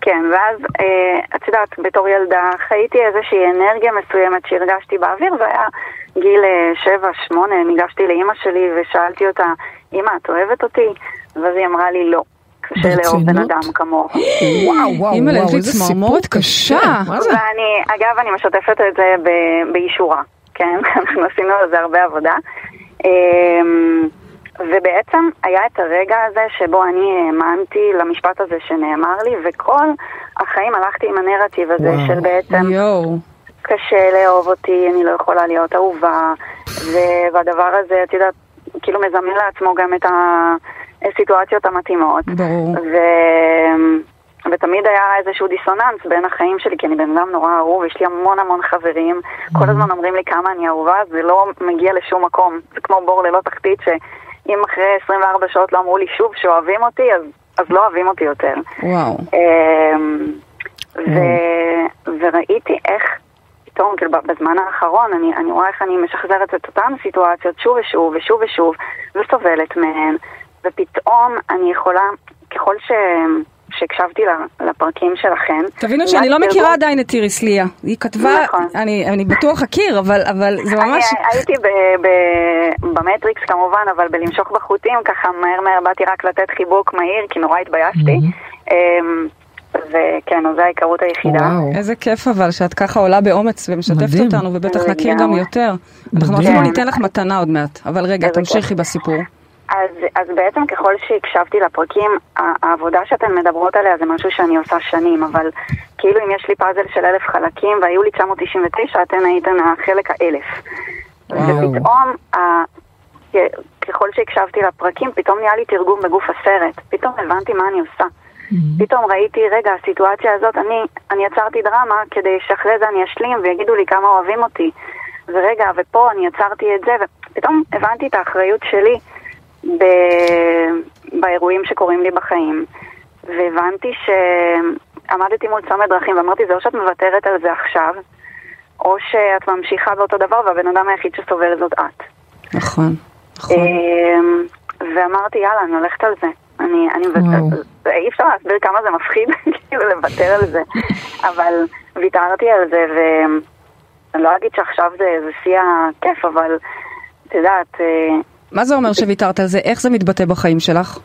כן, ואז אה, את יודעת, בתור ילדה חייתי איזושהי אנרגיה מסוימת שהרגשתי באוויר, והיה גיל אה, שבע, שמונה, ניגשתי לאימא שלי ושאלתי אותה, אמא, את אוהבת אותי? ואז היא אמרה לי, לא. קשה לאהוב בן? אדם כמוך. וואו, וואו, וואו, איזה צמרמורת קשה. זה? ואני, אגב, אני משתפת את זה באישורה, כן? אנחנו עשינו על זה הרבה עבודה. ובעצם היה את הרגע הזה שבו אני האמנתי למשפט הזה שנאמר לי, וכל החיים הלכתי עם הנרטיב הזה וואו. של בעצם יואו. קשה לאהוב אותי, אני לא יכולה להיות אהובה, והדבר הזה, את יודעת, כאילו מזמן לעצמו גם את הסיטואציות המתאימות. ברור. ו... ותמיד היה איזשהו דיסוננס בין החיים שלי, כי אני בן אדם נורא אהוב, יש לי המון המון חברים, כל הזמן אומרים לי כמה אני אהובה, זה לא מגיע לשום מקום. זה כמו בור ללא תחתית, שאם אחרי 24 שעות לא אמרו לי שוב שאוהבים אותי, אז, אז לא אוהבים אותי יותר. וואו. אמ, ו... וראיתי איך פתאום, כאילו בזמן האחרון, אני, אני רואה איך אני משחזרת את אותן סיטואציות שוב ושוב ושוב ושוב, וסובלת מהן, ופתאום אני יכולה, ככל ש... שהקשבתי לפרקים שלכם, תבינו שאני לא מכירה עדיין את איריס ליה. היא כתבה, נכון. אני אני בטוח אכיר, אבל אבל זה ממש... אני הייתי ב- ב- במטריקס כמובן, אבל בלמשוך בחוטים, ככה מהר מהר באתי רק לתת חיבוק מהיר, כי נורא התביישתי. אמ, וכן, אז זו ההיכרות היחידה. וואו. איזה כיף אבל שאת ככה עולה באומץ ומשתפת מדהים. אותנו, ובטח נכיר גם. יותר. אנחנו. אפילו ניתן לך מתנה עוד מעט, אבל רגע, תמשיכי. בסיפור. אז, אז בעצם ככל שהקשבתי לפרקים, העבודה שאתן מדברות עליה זה משהו שאני עושה שנים, אבל כאילו אם יש לי פאזל של אלף חלקים והיו לי 999, אתן הייתן החלק האלף. ופתאום, ה- ככל שהקשבתי לפרקים, פתאום נהיה לי תרגום בגוף הסרט. פתאום הבנתי מה אני עושה. פתאום ראיתי, רגע, הסיטואציה הזאת, אני, אני יצרתי דרמה כדי שאחרי זה אני אשלים ויגידו לי כמה אוהבים אותי. ורגע, ופה אני יצרתי את זה, ופתאום הבנתי את האחריות שלי ב... באירועים שקורים לי בחיים. והבנתי שעמדתי מול צומת דרכים ואמרתי, זה או שאת מוותרת על זה עכשיו, או שאת ממשיכה באותו דבר והבן אדם היחיד שסובל זאת את. נכון, נכון. אמ, ואמרתי, יאללה, אני הולכת על זה. אני, אני מוותרת, אי אפשר להסביר כמה זה מפחיד, כאילו לוותר על זה, אבל ויתרתי על זה, ואני לא אגיד שעכשיו זה, זה שיא הכיף, אבל את יודעת... מה זה אומר שוויתרת על זה? איך זה מתבטא בחיים שלך?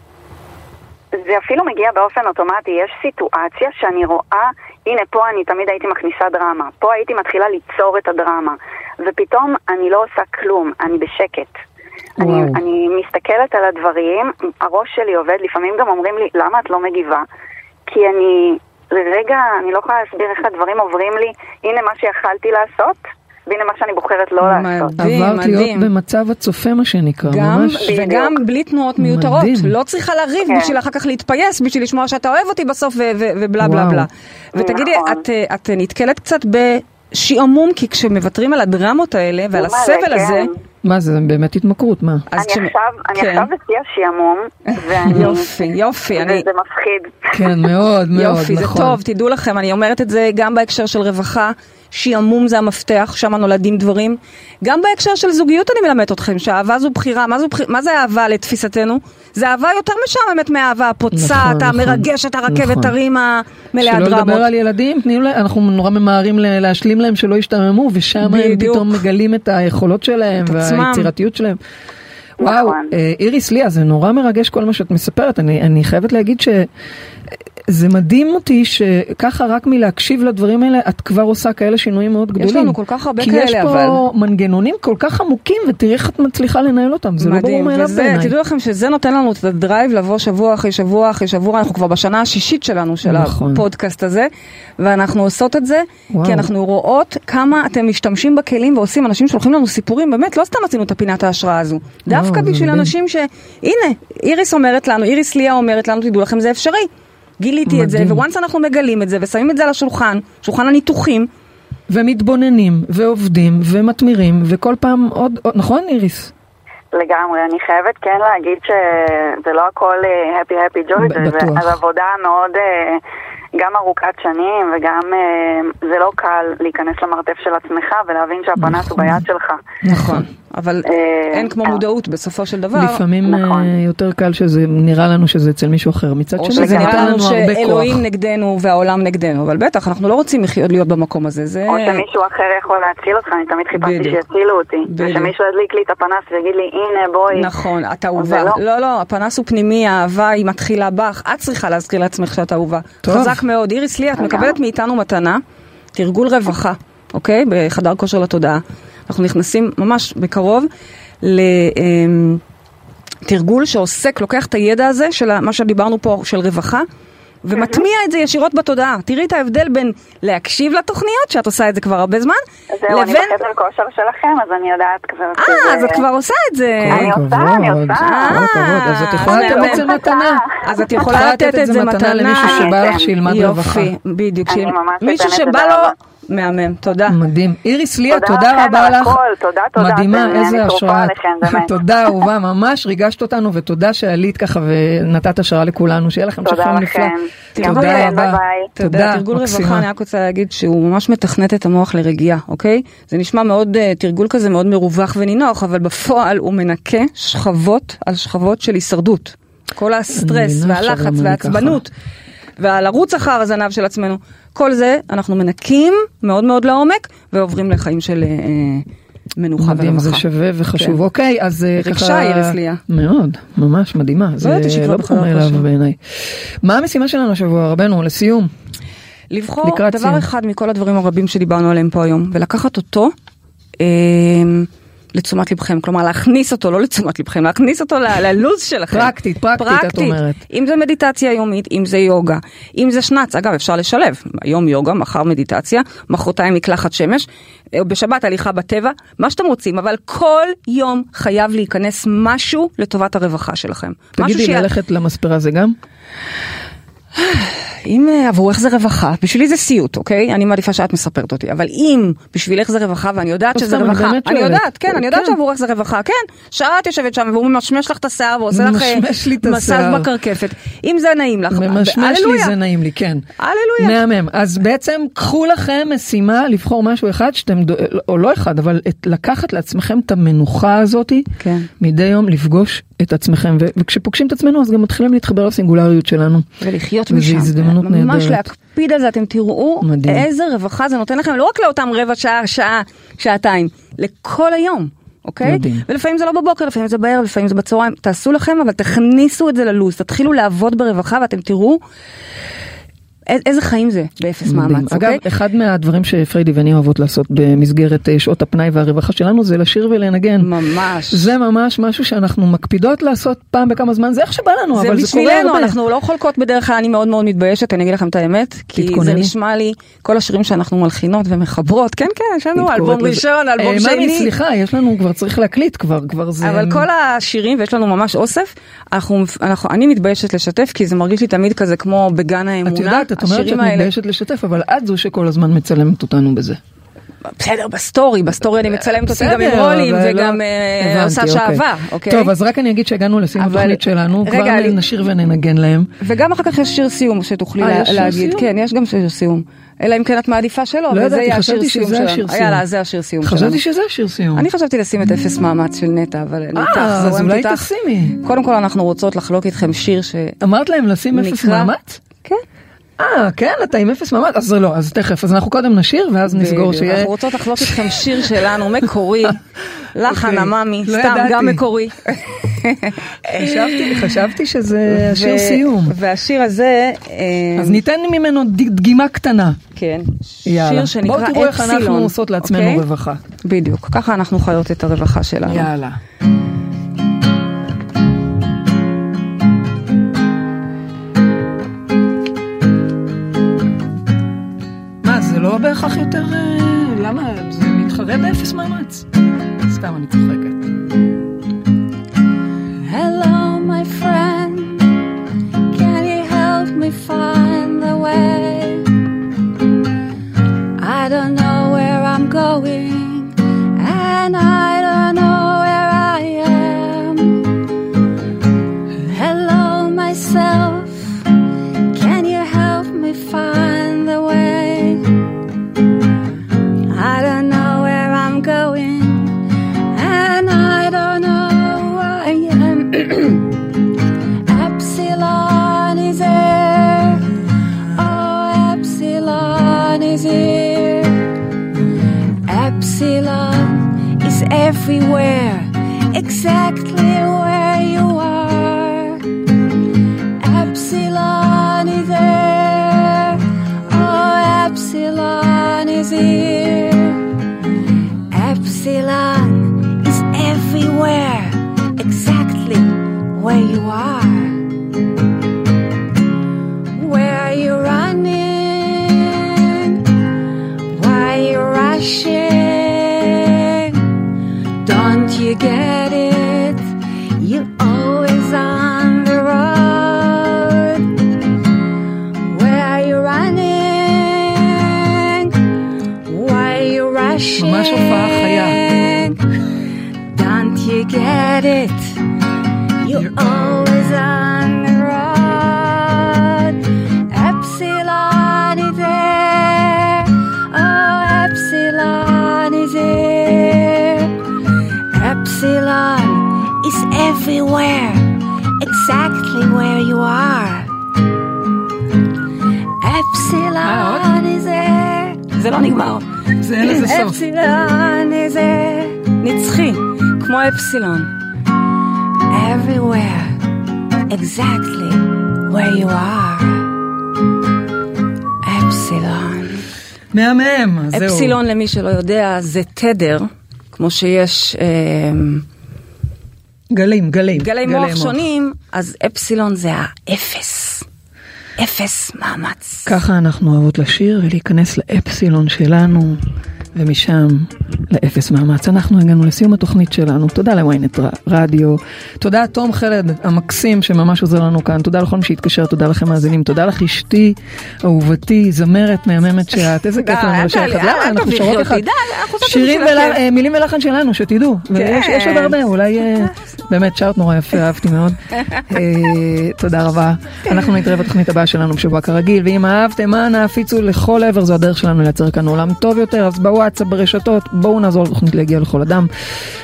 זה אפילו מגיע באופן אוטומטי, יש סיטואציה שאני רואה, הנה פה אני תמיד הייתי מכניסה דרמה, פה הייתי מתחילה ליצור את הדרמה, ופתאום אני לא עושה כלום, אני בשקט. אני, אני מסתכלת על הדברים, הראש שלי עובד, לפעמים גם אומרים לי, למה את לא מגיבה? כי אני, לרגע, אני לא יכולה להסביר איך הדברים עוברים לי, הנה מה שיכלתי לעשות, והנה מה שאני בוחרת לא לעשות. מדהים, עברת להיות במצב הצופה מה שנקרא, גם, ממש. וגם בלי תנועות מיותרות, מדהים. לא צריכה לריב כן. בשביל אחר כך להתפייס, בשביל לשמוע שאתה אוהב אותי בסוף ובלה בלה. בלה. ותגידי, נכון. את, אה, את נתקלת קצת בשעמום, כי כשמוותרים על הדרמות האלה ועל הסבל כן. הזה, מה זה באמת התמכרות, מה? אני כש- עכשיו, אני כן. עכשיו בשיא השעמום, ואני... יופי, יופי, אני... וזה מפחיד. כן, מאוד מאוד, יופי, זה נכון. טוב, תדעו לכם, אני אומרת את זה גם בהקשר של רווחה, שעמום זה המפתח, שם נולדים דברים. גם בהקשר של זוגיות אני מלמדת אתכם, שהאהבה זו בחירה. מה, זו בחיר... מה זה אהבה לתפיסתנו? זה אהבה יותר משעממת מהאהבה הפוצעת, נכון, נכון, המרגשת, הרכבת נכון. הרים המלאה שלא דרמות. לדבר על ילדים, תנו להם, אנחנו נורא ממהרים להשלים להם שלא ישתעממו, ושם הם. פתאום מגלים את היכולות שלהם את. והיצירתיות שלהם. וואו, נכון. אה, איריס ליה, זה נורא מרגש כל מה שאת מספרת. אני, אני חייבת להגיד שזה מדהים אותי שככה רק מלהקשיב לדברים האלה, את כבר עושה כאלה שינויים מאוד גדולים. לנו כל כך הרבה כי כאלה, יש פה אבל. מנגנונים כל כך עמוקים, ותראי איך את מצליחה לנהל אותם, זה לא ברור מדהים, מאליו בעיניי. תדעו לכם שזה נותן לנו את הדרייב לבוא שבוע אחרי שבוע אחרי שבוע, אנחנו כבר בשנה השישית שלנו של נכון. הפודקאסט הזה, ואנחנו עושות את זה, וואו. כי אנחנו רואות כמה אתם משתמשים בכלים ועושים, אנשים שולחים לנו סיפורים, באמת, לא סתם עשינו את הפינת ההשראה הזו, דווקא זה בשביל מדהים. אנשים ש... הנה, איריס אומרת לנו, איריס ליה אומרת לנו, תדעו לכם, זה אפשרי. גיליתי את זה, מדהים. וואנס אנחנו מגלים את זה, ושמים את זה על השולחן, שולחן הניתוחים, ומתבוננים, ועובדים, ומתמירים, וכל פעם עוד, עוד נכון איריס? לגמרי, אני חייבת כן להגיד שזה לא הכל אה, happy happy joy, ב- זה. זה עבודה מאוד אה, גם ארוכת שנים וגם אה, זה לא קל להיכנס למרתף של עצמך ולהבין שהפנס הוא ביד שלך. נכון, אבל אה, אין כמו אה. מודעות בסופו של דבר. לפעמים נכון. אה, יותר קל שזה נראה לנו שזה אצל מישהו אחר. מצד או שני שזה זה נראה נותן לנו לנו הרבה שאלוהים כוח. נגדנו והעולם נגדנו, אבל בטח, אנחנו לא רוצים להיות במקום הזה, זה... או שמישהו אחר יכול להציל אותך, אני תמיד חיפשתי. שיצילו אותי. ושמישהו ידליק לי את הפנס ויגיד לי, הנה בואי. נכון, את אהובה. לא. לא, לא, הפנס הוא פנימי, האהבה היא מתחילה בך, את צריכה להזכיר לעצמך שאת אהובה. טוב. חזק מאוד. איריס לי, את מקבלת מאיתנו מתנה, תרגול רווחה, אוקיי? בחדר כושר לתודעה. אנחנו נכנסים ממש בקרוב לתרגול שעוסק, לוקח את הידע הזה של מה שדיברנו פה, של רווחה. ומטמיע את זה ישירות בתודעה. תראי את ההבדל בין להקשיב לתוכניות, שאת עושה את זה כבר הרבה זמן, זהו, אני בחדר כושר שלכם, אז אני יודעת כבר אה, אז את כבר עושה את זה. אני עושה, אני עושה. כל הכבוד. אז את יכולה אה, לתת את זה. מתנה. אז את יכולה לתת את זה מתנה למישהו שבא לך שילמד רווחה. יופי, בדיוק. אני ש- ממש מישהו שבא לו. מהמם, תודה. מדהים. איריס ליה, תודה תודה לכם רבה על לך. הכל, תודה, תודה. מדהימה, איזה השראה. תודה אהובה, ממש ריגשת אותנו, ותודה שעלית ככה ונתת השראה לכולנו. שיהיה לכם תודה שחרור לכם. נפלא. תודה רבה. ביי. תודה, תרגול רווחה. אני רק רוצה להגיד שהוא ממש מתכנת את המוח לרגיעה, אוקיי? זה נשמע מאוד, אה, תרגול כזה מאוד מרווח ונינוח, אבל בפועל הוא מנקה שכבות על שכבות של הישרדות. כל הסטרס והלחץ והעצבנות, והלרוץ אחר הזנב של עצמנו, כל זה אנחנו מנקים מאוד מאוד לעומק, ועוברים לחיים של אה, מנוחה מדהים, ורווחה. זה שווה וחשוב. כן. אוקיי, אז אה, ריגשה ככה... איריס ליה. מאוד, ממש מדהימה. זה לא ברור בחדר מאליו כושר. בעיניי. מה המשימה שלנו השבוע, רבנו, לסיום? לבחור דבר סיום. אחד מכל הדברים הרבים שדיברנו עליהם פה היום, ולקחת אותו אה, לתשומת לבכם, כלומר להכניס אותו, לא לתשומת לבכם, להכניס אותו ללוז שלכם. פרקטית, פרקטית, את אומרת. אם זה מדיטציה יומית, אם זה יוגה, אם זה שנץ, אגב אפשר לשלב, היום יוגה, מחר מדיטציה, מחרתיים מקלחת שמש, אה, בשבת הליכה בטבע, מה שאתם רוצים, אבל כל יום חייב להיכנס משהו לטובת הרווחה שלכם. תגידי, שיה- ללכת למספרה זה גם? אם אה, עבורך זה רווחה, בשבילי זה סיוט, אוקיי? אני מעדיפה שאת מספרת אותי, אבל אם בשבילך זה רווחה, ואני יודעת לא, שזה רווחה, אני. יודעת, כן, אני יודעת כן. שעבורך זה רווחה, כן, שעה את יושבת שם והוא ממשמש לך את השיער ועושה לך אה, מסז'. בקרקפת, אם זה נעים לך, ממשמש לי. זה נעים לי, כן. הללויה. מהמם. אז בעצם קחו לכם משימה לבחור משהו אחד שאתם, דו- או לא אחד, אבל לקחת לעצמכם את המנוחה הזאתי, כן. מדי יום לפגוש את עצמכם, וכשפוגשים את עצמנו אז גם מתחילים להתחבר לסינגולריות שלנו. ולחיות וזו משם, הזדמנות ממש נהדרת. להקפיד על זה, אתם תראו מדהים. איזה רווחה זה נותן לכם, לא רק לאותם רבע שעה, שעה, שעתיים, לכל היום. אוקיי? מדהים. ולפעמים זה לא בבוקר, לפעמים זה בערב, לפעמים זה בצהריים, תעשו לכם, אבל תכניסו את זה ללו"ז, תתחילו לעבוד ברווחה ואתם תראו איזה חיים זה באפס. מאמץ, אגב, אוקיי? אחד מהדברים שפריידי ואני אוהבות לעשות במסגרת אה, שעות הפנאי והרווחה שלנו זה לשיר ולנגן. ממש. זה ממש משהו שאנחנו מקפידות לעשות פעם בכמה זמן, זה איך שבא לנו, זה אבל זה קורה בשבילנו, הרבה. אנחנו לא חולקות בדרך כלל, אני מאוד מאוד מתביישת, אני אגיד לכם את האמת, כי זה. נשמע לי, כל השירים שאנחנו מלחינות ומחברות, כן כן, יש לנו אלבום ראשון, אלבום אה, שני, סליחה, יש לנו, כבר צריך להקליט כבר, כבר זה... אבל כל השירים, ויש לנו ממש אוסף, אנחנו, אנחנו, אני מתביישת לשתף, כי זה מרגיש לי תמיד כזה כמו בגן האמונה, את יודעת, את אומרת שאת. מתביישת לשתף, אבל את זו שכל הזמן מצלמת אותנו בזה. בסדר, ב story, ב story אני מצלמת אותי גם עם רולים, אבל וגם לא- אה, עושה אוקיי. שעווה, אוקיי? טוב, אז רק אני אגיד שהגענו לסיום אבל- התוכנית שלנו, כבר נשיר וננגן להם. וגם אחר כך יש שיר סיום שתוכלי אה, להגיד? כן, יש גם שיר סיום. אלא אם כן את מעדיפה שלא, לא וזה ידעתי, יהיה השיר חשבתי סיום שזה שלנו. השיר סיום. יאללה, זה השיר סיום שלנו. חשבתי שזה השיר סיום. אני חשבתי לשים את אפס מאמץ של נטע, אבל אני איתך, אה, אז זורמת אולי איתך. תשימי. קודם כל אנחנו רוצות לחלוק איתכם שיר ש... אמרת להם לשים אפס מאמץ? כן. אה, כן, אתה עם אפס מאמץ? אז לא, אז תכף, אז אנחנו קודם נשיר ואז נסגור. שיהיה... אנחנו רוצות לחלוק איתכם שיר שלנו, מקורי, לחן אוקיי. עממי, לא סתם. גם מקורי. חשבתי- שזה השיר סיום. והשיר הזה, אה, אז ניתן ממנו דגימה קטנה. כן. שיר שנקרא בואו תראו איך אנחנו עושות לעצמנו אוקיי? רווחה. בדיוק, ככה אנחנו חיות את הרווחה שלנו. יאללה. לא בהכרח יותר... אה, למה? זה מתחרה באפס מאמץ. סתם, אני צוחקת. Epsilon is everywhere, exactly where you are. Epsilon is there. זה לא נגמר. זה אין לזה סוף. Epsilon is there. נצחי, כמו אפסילון. everywhere, exactly where you are. Epsilon. מהמם, זהו. אפסילון למי שלא יודע זה תדר, כמו שיש אה, גלים, גלים. גלי מוח שונים, אז אפסילון זה האפס. אפס מאמץ. ככה אנחנו אוהבות לשיר ולהיכנס לאפסילון שלנו, ומשם לאפס מאמץ. אנחנו הגענו לסיום התוכנית שלנו, תודה לוויינט רדיו, תודה תום חלד המקסים שממש עוזר לנו כאן, תודה לכל מי שהתקשר, תודה לכם מאזינים, תודה לך אשתי, אהובתי, זמרת מהממת שאת, איזה כיף לנו אחד, למה? אנחנו שרות אחד, שירים ומילים ולחן שלנו, שתדעו, ויש עוד הרבה, אולי באמת שרת נורא יפה, אהבתי מאוד, תודה רבה, אנחנו נתראה בתוכנית הבאה שלנו בשבוע כרגיל, ואם אהבתם, אנא הפיצו לכל עבר, זו הדרך שלנו לייצר כאן עולם טוב יותר, אז בוואטסאפ, ברשתות, בואו נעזור לתוכנית להגיע לכל אדם.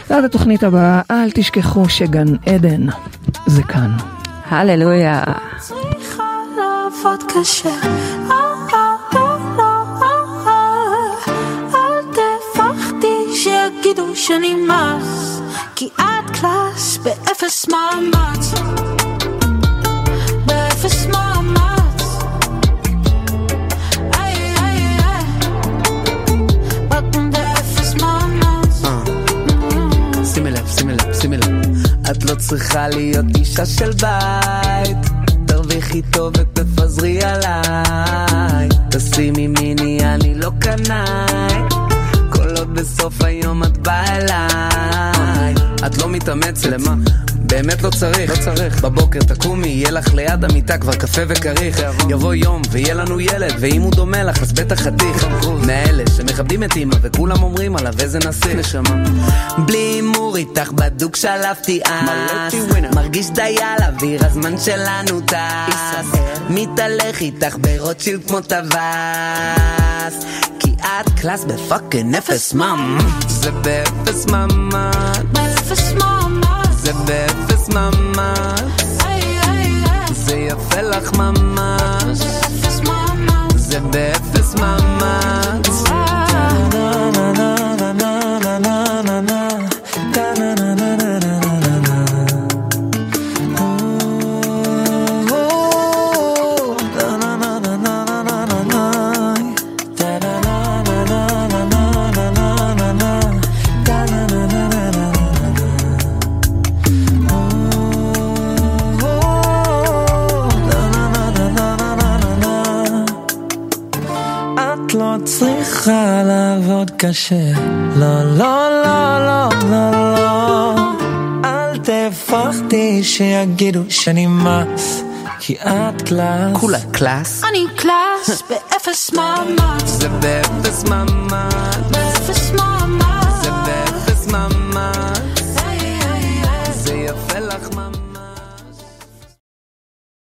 ועד התוכנית הבאה, אל תשכחו שגן עדן זה כאן. הללויה. צריכה לעבוד קשה. אה, אה, אה, שיגידו שאני mess, כי את class באפס מאמץ. באפס מאמץ. שימי לב, שימי לב. את לא צריכה להיות אישה של בית. תרוויחי טוב ותפזרי עליי. תשימי מיני, אני לא קנאי. כל עוד בסוף היום את באה אליי. את לא מתאמצת. למה? באמת לא צריך, לא צריך. בבוקר תקומי, יהיה לך ליד המיטה כבר קפה וכריך. יבוא יום ויהיה לנו ילד, ואם הוא דומה לך אז בטח חתיך. מאלה שמכבדים את אמא וכולם אומרים עליו איזה נסיך. נשמה. בלי הימור איתך בדוק שלפתי אס. מרגיש די על אוויר, הזמן שלנו טס. מתהלך איתך ברוטשילד כמו טווס. כי את קלאס בפאקינג אפס מאם. זה באפס ממש. באפס מאמץ. זה באפס ממש. איי, איי, איי. זה יפה לך ממש. באפס מאמץ. זה באפס ממש. צריכה לעבוד קשה. לא, לא, לא, לא, לא, לא. אל תפחדי שיגידו שאני mess, כי את class. כולה class. אני class באפס מאמץ. זה באפס ממש.